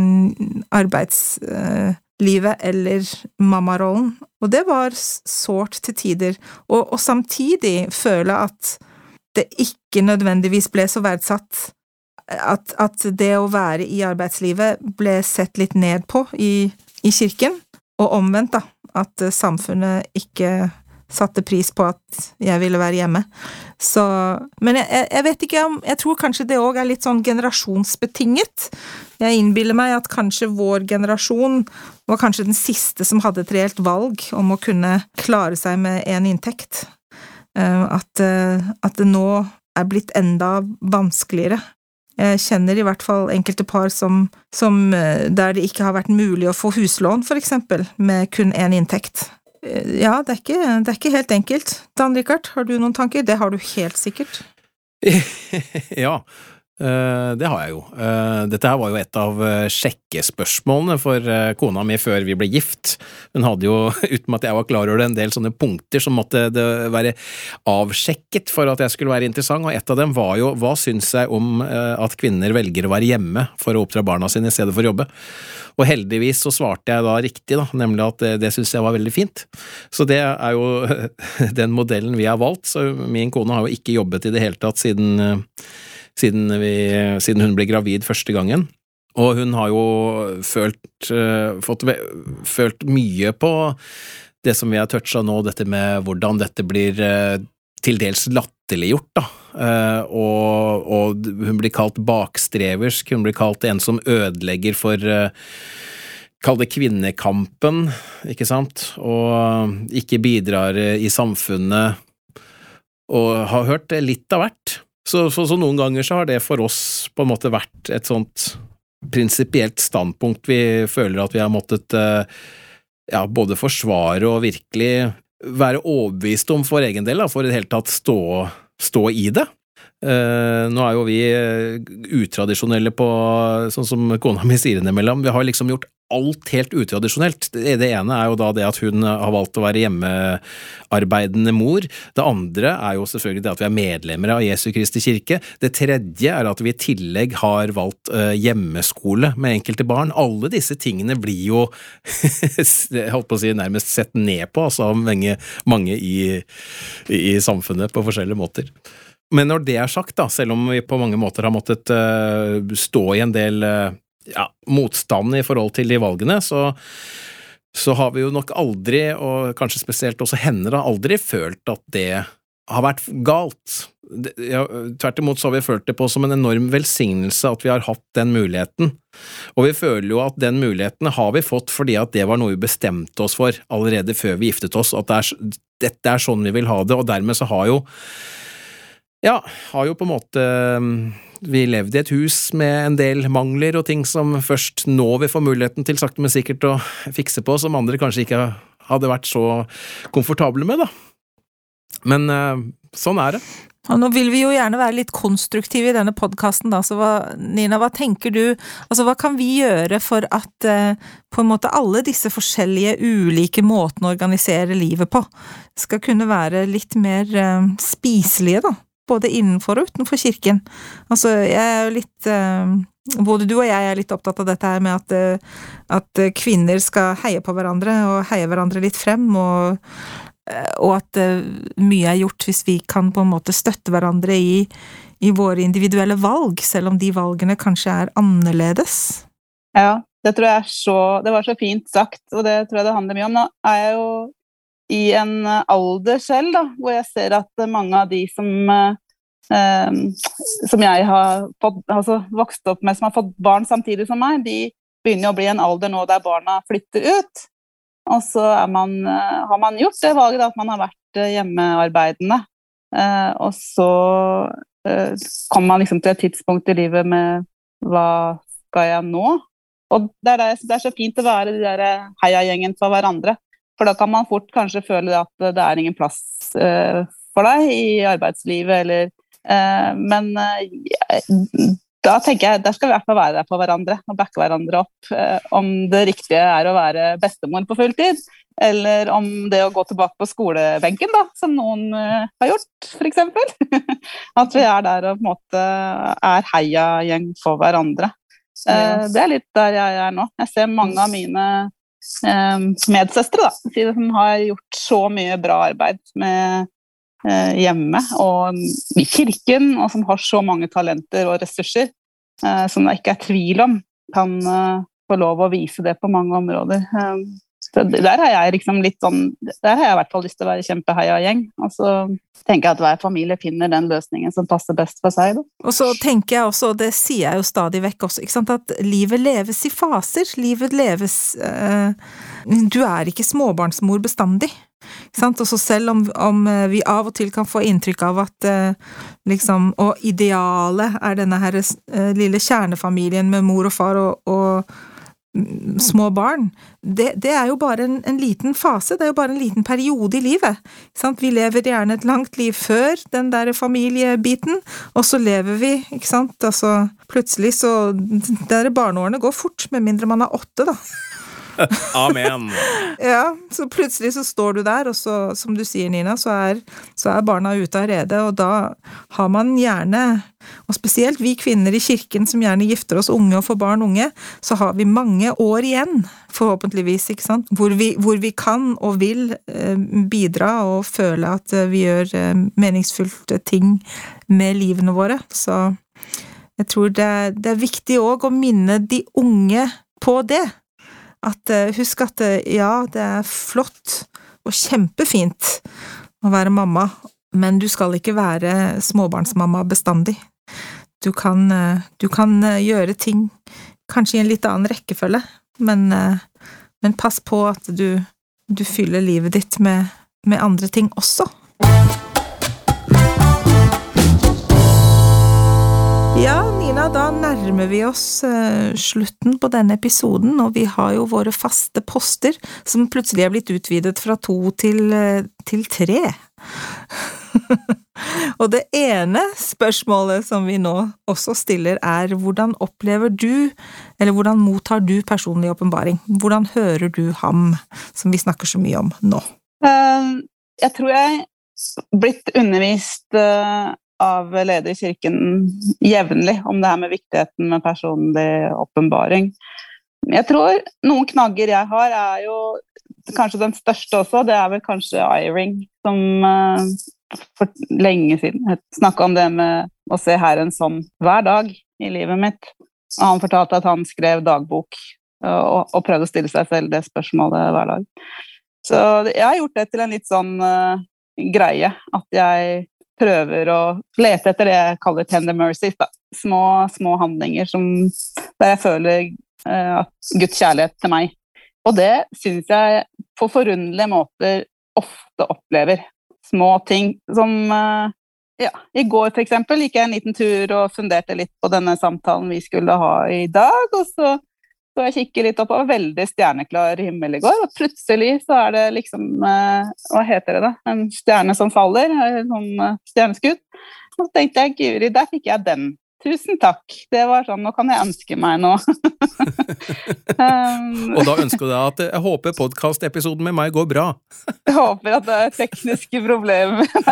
arbeidslivet eller mammarollen. Og det var sårt til tider, og, og samtidig føle at det ikke nødvendigvis ble så verdsatt. At, at det å være i arbeidslivet ble sett litt ned på i, i kirken, og omvendt, da. At samfunnet ikke satte pris på at jeg ville være hjemme. Så Men jeg, jeg vet ikke om Jeg tror kanskje det òg er litt sånn generasjonsbetinget. Jeg innbiller meg at kanskje vår generasjon var kanskje den siste som hadde et reelt valg om å kunne klare seg med én inntekt. Eh, at, eh, at det nå er blitt enda vanskeligere. Jeg kjenner i hvert fall enkelte par som, som, eh, der det ikke har vært mulig å få huslån, for eksempel, med kun én inntekt. Ja, det er, ikke, det er ikke helt enkelt. Dan Rikard, har du noen tanker? Det har du helt sikkert. [LAUGHS] ja, Eh, det har jeg jo. Eh, dette her var jo et av eh, sjekkespørsmålene for kona mi før vi ble gift. Hun hadde jo, [LAUGHS] uten at jeg var klar over det, en del sånne punkter som måtte være avsjekket for at jeg skulle være interessant, og et av dem var jo hva syns jeg om at kvinner velger å være hjemme for å oppdra barna sine i stedet for å jobbe? Og heldigvis så svarte jeg da riktig, da, nemlig at det, det syns jeg var veldig fint. Så det er jo [LAUGHS] den modellen vi har valgt, så min kone har jo ikke jobbet i det hele tatt siden siden, vi, siden hun ble gravid første gangen. Og hun har jo følt, uh, fått, følt mye på det som vi har toucha nå, dette med hvordan dette blir uh, til dels latterliggjort, da. Uh, og, og, hun blir kalt bakstreversk, hun blir kalt en som ødelegger for Kall det kvinnekampen, ikke sant, og ikke bidrar i samfunnet, og har hørt litt av hvert. Så, så, så, noen ganger så har det for oss på en måte vært et sånt prinsipielt standpunkt vi føler at vi har måttet eh, ja, både forsvare og virkelig være overbevist om for egen del, da, for i det hele tatt stå, stå i det. Uh, nå er jo vi utradisjonelle på sånn som kona mi sier innimellom. Vi har liksom gjort alt helt utradisjonelt. Det, ene er jo da det at hun har valgt å være hjemmearbeidende mor. Det andre er jo selvfølgelig det at vi er medlemmer av Jesu Kristi kirke. Det tredje er at vi i tillegg har valgt uh, hjemmeskole med enkelte barn. Alle disse tingene blir jo [LAUGHS] holdt på å si nærmest sett ned på altså, mange, mange i, i samfunnet på forskjellige måter. Men når det er sagt, da, selv om vi på mange måter har måttet uh, stå i en del uh, ja, motstand i forhold til de valgene, så, så har vi jo nok aldri, og kanskje spesielt også henne, da, aldri følt at det har vært galt. Ja, tvert imot så har vi følt det på som en enorm velsignelse at vi har hatt den muligheten. Og vi føler jo at den muligheten har vi fått fordi at det var noe vi bestemte oss for allerede før vi giftet oss, at det er, dette er sånn vi vil ha det, og dermed så har jo ja, har jo på en måte vi levde i et hus med en del mangler og ting som først nå vi får muligheten til sakte, men sikkert å fikse på, som andre kanskje ikke hadde vært så komfortable med, da. Men uh, sånn er det. Og nå vil vi jo gjerne være litt konstruktive i denne podkasten, da, så hva, Nina, hva tenker du, altså hva kan vi gjøre for at eh, på en måte alle disse forskjellige ulike måtene å organisere livet på skal kunne være litt mer eh, spiselige, da? Både innenfor og utenfor kirken. Altså, jeg er jo litt eh, Både du og jeg er litt opptatt av dette her med at, eh, at kvinner skal heie på hverandre, og heie hverandre litt frem, og, eh, og at mye er gjort hvis vi kan på en måte støtte hverandre i, i våre individuelle valg, selv om de valgene kanskje er annerledes. Ja, det tror jeg er så Det var så fint sagt, og det tror jeg det handler mye om. Nå er jeg jo i en eh, alder selv, da, hvor jeg ser at mange av de som eh, som jeg har fått, altså, vokst opp med, som har fått barn samtidig som meg, de begynner å bli en alder nå der barna flytter ut. Og så man, eh, har man gjort det valget da, at man har vært eh, hjemmearbeidende. Eh, og så eh, kommer man liksom til et tidspunkt i livet med hva skal jeg nå? Og det er, det er så fint å være de der heiagjengen for hverandre. For da kan man fort kanskje føle at det er ingen plass uh, for deg i arbeidslivet, eller uh, Men uh, da tenker jeg der skal vi i hvert fall være der for hverandre og backe hverandre opp. om det riktige er å være bestemor på fulltid, eller om det å gå tilbake på skolebenken, da, som noen har gjort, f.eks. [LAUGHS] At vi er der og på en måte er heiagjeng for hverandre. det er litt der jeg er nå. Jeg ser mange av mine eh, medsøstre, da, som har gjort så mye bra arbeid med eh, hjemme og i kirken, og som har så mange talenter og ressurser eh, som det ikke er tvil om kan eh, få lov å vise det på mange områder. Eh, så der har jeg liksom litt sånn Der har jeg i hvert fall lyst til å være kjempeheia-gjeng. Og så tenker jeg at hver familie finner den løsningen som passer best for seg. Da. Og så tenker jeg også, og det sier jeg jo stadig vekk også, ikke sant, at livet leves i faser. Livet leves eh, Du er ikke småbarnsmor bestandig. Sant? Også selv om, om, vi av og til kan få inntrykk av at eh, liksom Og idealet er denne her eh, lille kjernefamilien med mor og far og, og små barn, det, det er jo bare en, en, liten fase, det er jo bare en liten periode i livet. Vi lever gjerne et langt liv før den der familiebiten, og så lever vi, ikke sant, altså plutselig så der Barneårene går fort, med mindre man er åtte, da. [LAUGHS] Amen. ja, så plutselig så står du der, og så, som du sier, Nina, så er, så er barna ute av redet, og da har man gjerne, og spesielt vi kvinner i kirken som gjerne gifter oss unge og får barn unge, så har vi mange år igjen, forhåpentligvis, ikke sant, hvor vi, hvor vi kan og vil eh, bidra og føle at eh, vi gjør eh, meningsfullt ting med livene våre. Så jeg tror det, det er viktig òg å minne de unge på det at eh, husk at eh, ja, det er flott og kjempefint å være mamma, men du skal ikke være småbarnsmamma bestandig. Du kan, eh, du kan gjøre ting kanskje i en litt annen rekkefølge, men, men pass på at du, du fyller livet ditt med, med andre ting også. Ja, Da nærmer vi oss uh, slutten på denne episoden, og vi har jo våre faste poster, som plutselig er blitt utvidet fra to til, uh, til tre. [LAUGHS] og det ene spørsmålet som vi nå også stiller, er hvordan opplever du, eller hvordan mottar du personlig åpenbaring? Hvordan hører du ham, som vi snakker så mye om nå? Uh, jeg tror jeg blitt undervist av leder i kirken jevnlig om det her med viktigheten med personlig åpenbaring. Jeg tror noen knagger jeg har, er jo kanskje den største også. Det er vel kanskje Iring, som uh, for lenge siden snakka om det med å se Herren sånn hver dag i livet mitt. Og han fortalte at han skrev dagbok uh, og, og, prøvde å stille seg selv det spørsmålet hver dag. Så jeg har gjort det til en litt sånn uh, greie at jeg prøver å lete etter det jeg kaller tender mercies. Da. Små, små handlinger som, der jeg føler uh, Guds kjærlighet til meg. Og det syns jeg på forunderlige måter ofte opplever. Små ting som uh, ja, I går for eksempel, gikk jeg en liten tur og funderte litt på denne samtalen vi skulle ha i dag. og så så jeg kikker litt opp, og veldig stjerneklar himmel i går. Og plutselig så er det liksom eh, Hva heter det, da? En stjerne som faller. En sånn eh, stjerneskudd. Og så tenkte jeg guri, der fikk jeg den. Tusen takk. Det var sånn, nå kan jeg ønske meg noe. [LAUGHS] um, og da ønsker du deg at jeg håper podkastepisoden med meg går bra? jeg håper at det er tekniske problemer. [LAUGHS]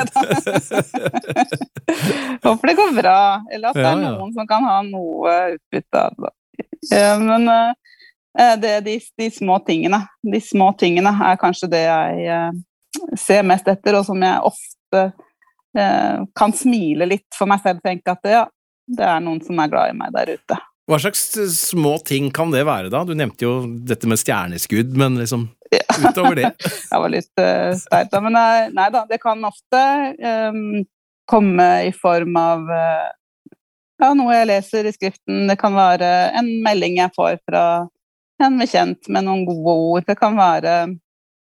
håper det går bra, eller at det er noen som kan ha noe utbytte av det. [LAUGHS] Men uh, det er de, de, små tingene. De små tingene er kanskje det jeg uh, ser mest etter, og som jeg ofte kan smile litt for meg selv og tenke at ja, det er noen som er glad i meg der ute. Hva slags små ting kan det være, da? Du nevnte jo dette med stjerneskudd, men liksom utover det? [LAUGHS] det var litt uh, sterkt, da. Men nei, nei, da, det kan ofte um, komme i form av uh, ja, noe jeg leser i skriften. Det kan være en melding jeg får fra en bekjent med noen gode ord. Det kan være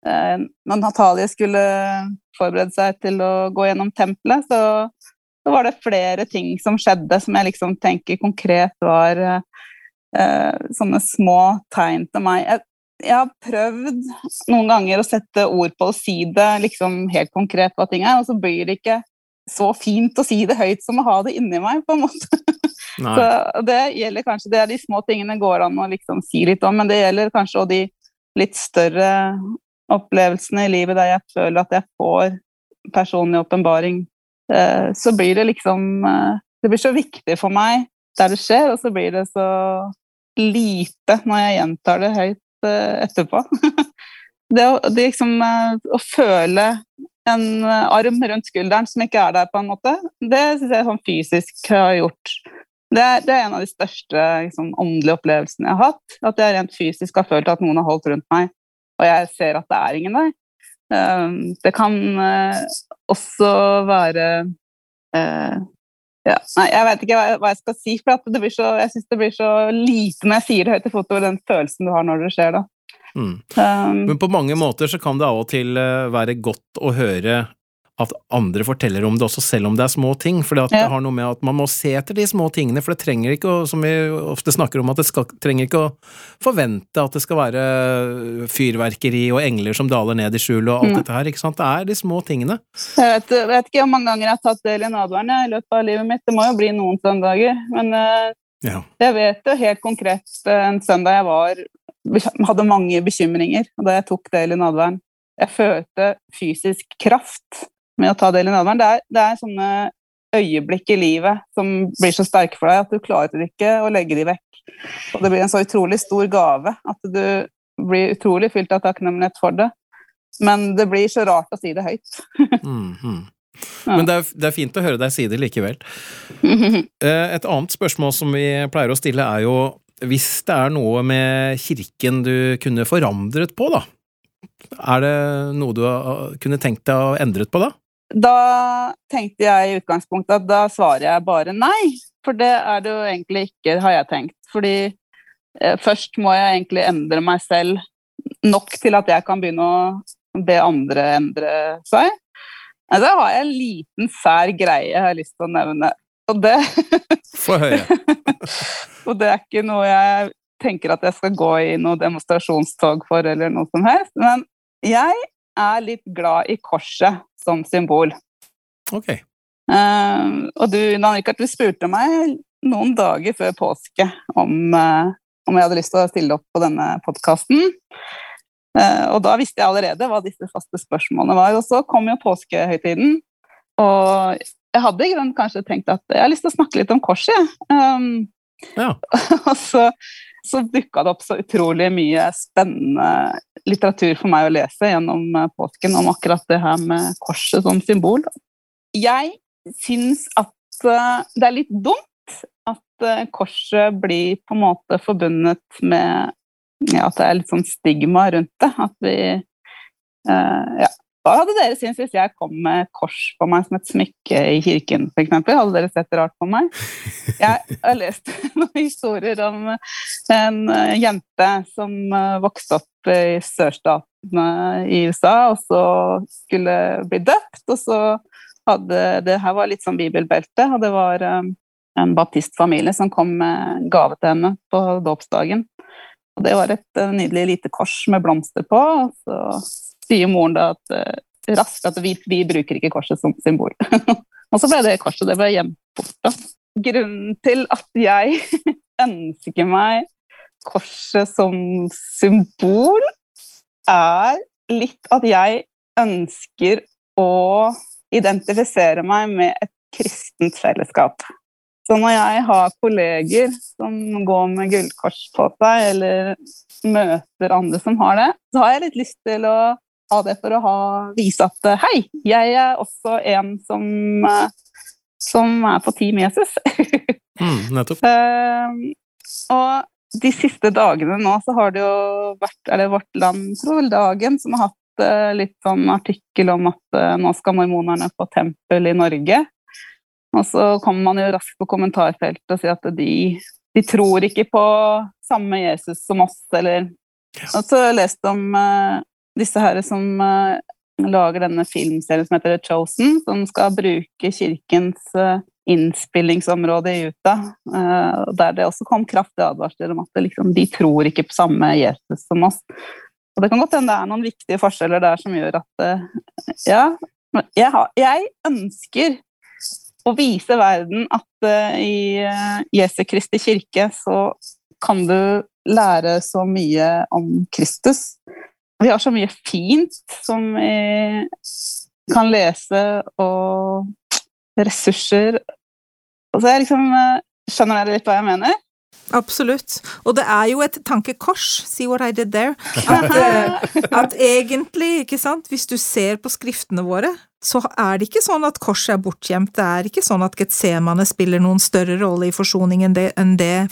eh, Når Natalie skulle forberede seg til å gå gjennom tempelet, så, så, var det flere ting som skjedde som jeg liksom tenker konkret var eh, sånne små tegn til meg. Jeg, jeg har prøvd noen ganger å sette ord på å si det liksom helt konkret hva ting er, og så blir det ikke så fint å si det høyt som å ha det inni meg, på en måte. [LAUGHS] så det gjelder kanskje Det er de små tingene går an å liksom si litt om, men det gjelder kanskje også de litt større opplevelsene i livet der jeg føler at jeg får personlig åpenbaring. Eh, så blir det liksom eh, Det blir så viktig for meg der det skjer, og så blir det så lite når jeg gjentar det høyt eh, etterpå. [LAUGHS] det, å, det liksom, å føle en arm rundt skulderen som ikke er der, på en måte. Det syns jeg sånn fysisk har gjort. Det det er, en av de største liksom, åndelige opplevelsene jeg har hatt. At jeg rent fysisk har følt at noen har holdt rundt meg, og jeg ser at det er ingen der. Um, det kan uh, også være ja, nei, jeg vet ikke hva, jeg skal si, for så, jeg syns det blir så lite når jeg sier det høyt i fotoet, den følelsen du har når det skjer da. Mm. Um, Men på mange måter så kan det av og til uh, være godt å høre at andre forteller om det også, selv om det er små ting. For ja. det har noe med at man må se etter de små tingene, for det trenger ikke å, som vi ofte snakker om, at det skal, trenger ikke å forvente at det skal være fyrverkeri og engler som daler ned i skjul og alt mm. dette her, ikke sant. Det er de små tingene. Jeg vet, jeg vet ikke hvor mange ganger jeg har tatt del i nadværen i løpet av livet mitt, det må jo bli noen søndager. Men uh, ja. jeg vet jo helt konkret uh, en søndag jeg var hadde mange bekymringer da jeg tok del i nadværen. Jeg følte fysisk kraft med å ta del i nadværen. Det, det, er sånne øyeblikk i livet som blir så sterke for deg at du klarer ikke å legge de vekk. Og det blir en så utrolig stor gave at du blir utrolig fylt av takknemlighet for det. Men det blir så rart å si det høyt. [LAUGHS] mm, mm. Men det er, det er, fint å høre deg si det likevel. [LAUGHS] Eh, et annet spørsmål som vi pleier å stille, er jo hvis det er noe med kirken du kunne forandret på, da? Er det noe du kunne tenkt deg å endret på, da? Da tenkte jeg i utgangspunktet at da svarer jeg bare nei. For det er det jo egentlig ikke, har jeg tenkt. Fordi eh, først må jeg egentlig endre meg selv nok til at jeg kan begynne å be andre endre seg. Men så har jeg en liten sær greie jeg har lyst til å nevne. Og det [LAUGHS] Få høre. [LAUGHS] og det er ikke noe jeg tenker at jeg skal gå i noe demonstrasjonstog for, eller noe som helst. Men jeg er litt glad i korset som symbol. Ok. Uh, og du, Dan Rikard, du spurte meg noen dager før påske om, uh, om jeg hadde lyst til å stille opp på denne podkasten. Eh, og da visste jeg allerede hva disse faste spørsmålene var. Og så kom jo påskehøytiden, og jeg hadde kanskje tenkt at jeg har lyst til å snakke litt om korset. Um, ja. [LAUGHS] og så så dukka det opp så utrolig mye spennende litteratur for meg å lese gjennom eh, påsken om akkurat det her med korset som symbol. Jeg syns at eh, det er litt dumt at korset blir på en måte forbundet med ja, at det er litt sånn stigma rundt det. At vi ja, hva hadde dere syntes hvis jeg kom med kors på meg som et smykke i kirken, f.eks.? Hadde dere sett rart på meg? Jeg har lest [LAUGHS] noen historier om en eh, jente som eh, vokste opp i sørstatene i USA, og så skulle bli døpt, og så hadde Det her var litt sånn bibelbelte, og det var eh, en baptistfamilie som kom med gave til henne på dåpsdagen. Det var et nydelig lite kors med blomster på, så sier moren da at uh, raskt at vi, vi, bruker ikke korset som symbol. [LAUGHS] og så ble det korset det ble gjemt bort. Grunnen til at jeg [LAUGHS] ønsker meg korset som symbol, er litt at jeg ønsker å identifisere meg med et kristent fellesskap. Så når jeg har kolleger som går med gullkors på seg, eller møter andre som har det, så har jeg litt lyst til å ha det for å ha, vise at hei, jeg er også en som, som er på Team Jesus. [LAUGHS] mm, nettopp. Uh, og de siste dagene nå så har det jo vært eller Vårt Land, tror jeg, Dagen, som har hatt uh, litt sånn artikkel om at uh, nå skal mormonerne på tempel i Norge. Og så kommer man jo raskt på kommentarfeltet og sier at de, de tror ikke på samme Jesus som oss, eller og så har jeg lest om uh, disse her som uh, lager denne filmserien som heter The Chosen, som skal bruke kirkens uh, innspillingsområde i Utah, der det også kom kraftige advarsler om at liksom, de tror ikke på samme Jesus som oss. Og Det kan godt hende det er noen viktige forskjeller der som gjør at Ja, jeg, har, jeg ønsker å vise verden at i Jesu Kristi kirke så kan du lære så mye om Kristus vi har så mye fint som vi kan lese, og ressurser. Og så jeg liksom, Skjønner dere litt hva jeg mener? Absolutt. Og det er jo et tankekors, see what I did there, [LAUGHS] at, eh, at egentlig, ikke sant, hvis du ser på skriftene våre, så er det ikke sånn at korset er bortgjemt, det er ikke sånn at Getsemane spiller noen større rolle i forsoning enn det, enn, det,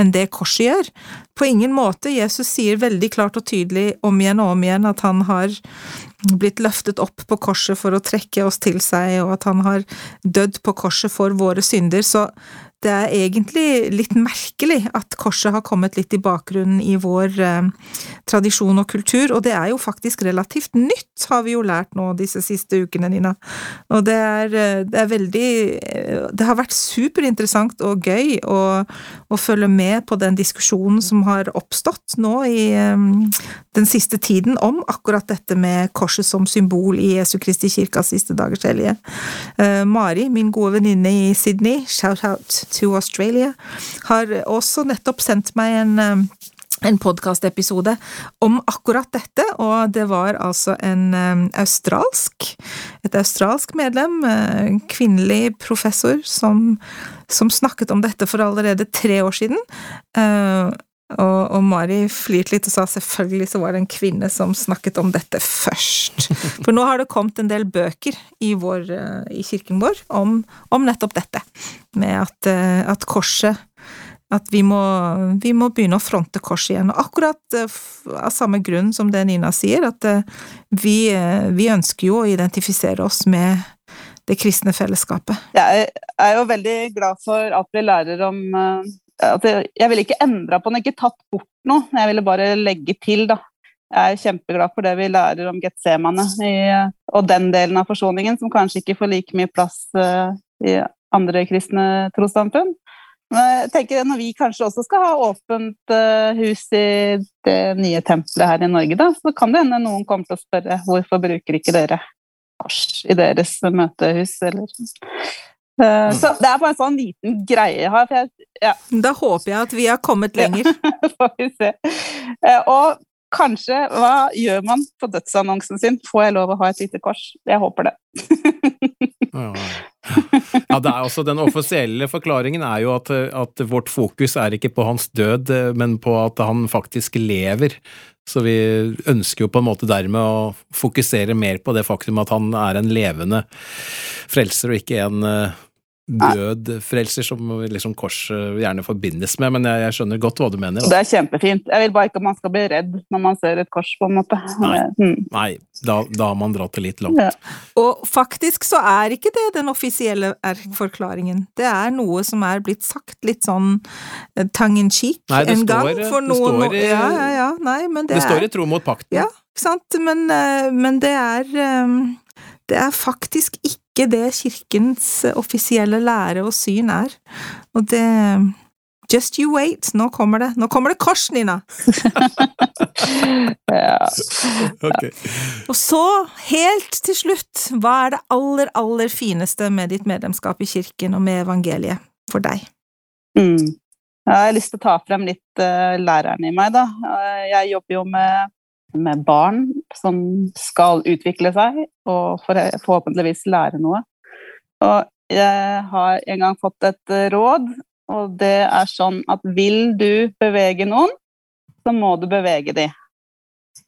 enn det, korset gjør. På ingen måte. Jesus sier veldig klart og tydelig om igjen og om igjen at han har blitt løftet opp på korset for å trekke oss til seg, og at han har dødd på korset for våre synder, så det er egentlig litt merkelig at korset har kommet litt i bakgrunnen i vår eh, tradisjon og kultur, og det er jo faktisk relativt nytt, har vi jo lært nå disse siste ukene, Nina. Og det er, eh, det er veldig eh, Det har vært superinteressant og gøy å, å, følge med på den diskusjonen som har oppstått nå i eh, den siste tiden om akkurat dette med korset som symbol i Jesu Kristi kirkas siste dagers hellige. Mari, min gode venninne i Sydney, shout-out to Australia, har også nettopp sendt meg en en podkastepisode om akkurat dette, og det var altså en um, australsk et australsk medlem, en kvinnelig professor, som, som, snakket om dette for allerede tre år siden. Uh, og, og, Mari flirte litt og sa selvfølgelig så var det en kvinne som snakket om dette først. [LAUGHS] For nå har det kommet en del bøker i, vår, i kirken vår om, om nettopp dette, med at, at korset at vi må, vi må, begynne å fronte korset igjen. Og akkurat uh, av samme grunn som det Nina sier, at uh, vi, uh, vi, ønsker jo å identifisere oss med det kristne fellesskapet. Jeg er jo veldig glad for at vi lærer om at jeg ville ikke endra på den, ikke tatt bort noe. Jeg ville bare legge til, da. Jeg er kjempeglad for det vi lærer om Getsemane og den delen av forsoningen som kanskje ikke får like mye plass i andre kristne trossamfunn. Jeg tenker Når vi kanskje også skal ha åpent uh, hus i det nye tempelet her i Norge, da, så kan det hende noen kommer til å spørre hvorfor bruker ikke dere kors i deres møtehus, eller uh, Så det er bare en sånn liten greie jeg har. Jeg, ja. Da håper jeg at vi har kommet lenger. Ja, [LAUGHS] får vi se. Uh, og kanskje Hva gjør man på dødsannonsen sin? Får jeg lov å ha et lite kors? Jeg håper det. [LAUGHS] ja, det er også Den offisielle forklaringen er jo at, at, vårt fokus er ikke på hans død, men på at han faktisk lever. Så vi ønsker jo på en måte dermed å fokusere mer på det faktum at han er en levende frelser og ikke en død frelser, som liksom korset gjerne forbindes med, men jeg, jeg, skjønner godt hva du mener. Også. Det er kjempefint. Jeg vil bare ikke at man skal bli redd når man ser et kors, på en måte. Nei, mm. Nei da, da, har man dratt det litt langt. Ja. Og faktisk så er ikke det den offisielle forklaringen. Det er noe som er blitt sagt litt sånn tang tongue in cheek en gang for noen det står i, ja, ja, ja, nei, men det, er, står i tro mot pakten. Ja, ikke sant, men, eh, men det er eh, det er faktisk ikke ikke det kirkens offisielle lære og syn er. Og det Just you wait, nå kommer det. Nå kommer det kors, Nina! [LAUGHS] ja. okay. Og så, helt til slutt, hva er det aller, aller fineste med ditt medlemskap i kirken og med evangeliet for deg? Mm. Jeg har lyst til å ta frem litt uh, læreren i meg, da. Uh, jeg jobber jo med med barn som skal utvikle seg og forhåpentligvis lære noe. Og jeg har en gang fått et råd, og det er sånn at vil du bevege noen, så må du bevege dem.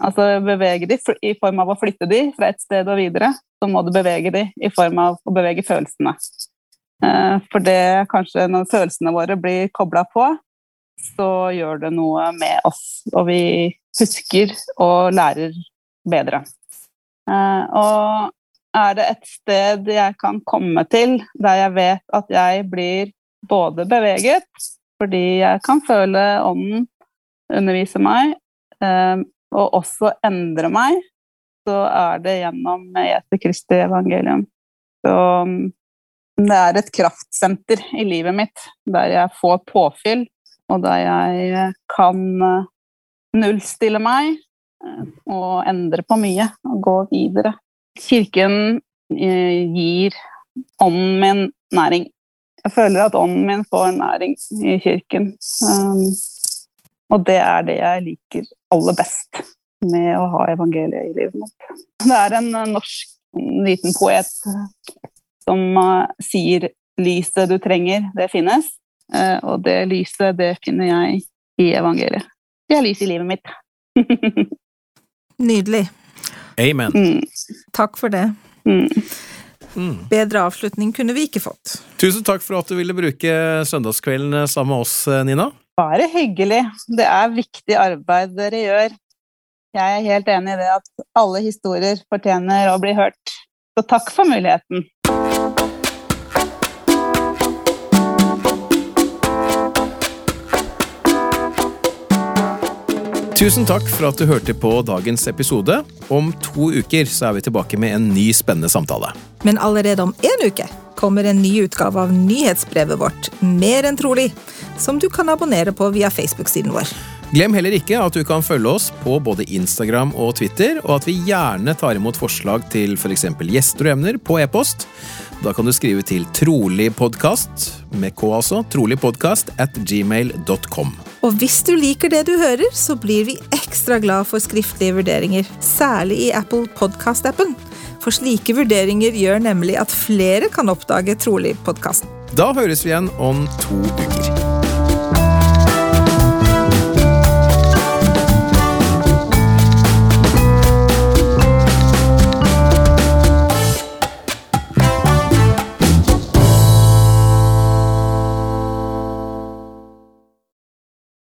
Altså bevege dem i form av å flytte dem fra et sted og videre, så må du bevege dem i form av å bevege følelsene. Eh, for det kanskje når følelsene våre blir kobla på, så gjør det noe med oss, og vi husker og lærer bedre. Eh, og er det et sted jeg kan komme til der jeg vet at jeg blir både beveget, fordi jeg kan føle ånden undervise meg, eh, og også endre meg, så er det gjennom Jesu Kristi evangelium. Så mm, det er et kraftsenter i livet mitt der jeg får påfyll, og der jeg kan eh, nullstille meg eh, og endre på mye og gå videre. Kirken eh, gir ånden min næring. Jeg føler at ånden min får næring i kirken. Og det er det jeg liker aller best med å ha evangeliet i livet mitt. Det er en eh, norsk liten poet som sier 'lyset du trenger, det finnes'. Eh, og det lyset, det finner jeg i evangeliet. Det er lys i livet mitt. [LAUGHS] Nydelig. Amen. mm, Takk for det. mm. Mm. Bedre avslutning kunne vi ikke fått. Tusen takk for at du ville bruke søndagskvelden sammen med oss, Nina. Bare hyggelig. Det er viktig arbeid dere gjør. Jeg er helt enig i det at alle historier fortjener å bli hørt. Så takk for muligheten. Tusen takk for at du hørte på dagens episode. Om to uker så er vi tilbake med en ny spennende samtale. Men allerede om en uke kommer en ny utgave av nyhetsbrevet vårt, Mer enn trolig, som du kan abonnere på via Facebook-siden vår. Glem heller ikke at du kan følge oss på både Instagram og Twitter, og at vi gjerne tar imot forslag til f.eks. For gjester og emner på e-post. Da kan du skrive til troligpodkast, med k altså, troligpodkast at gmail.com. Og hvis du liker det du hører, så blir vi ekstra glad for skriftlige vurderinger, særlig i Apple Podcast-appen. For slike vurderinger gjør nemlig at flere kan oppdage Trolig-podkasten. Da høres vi igjen om to uker.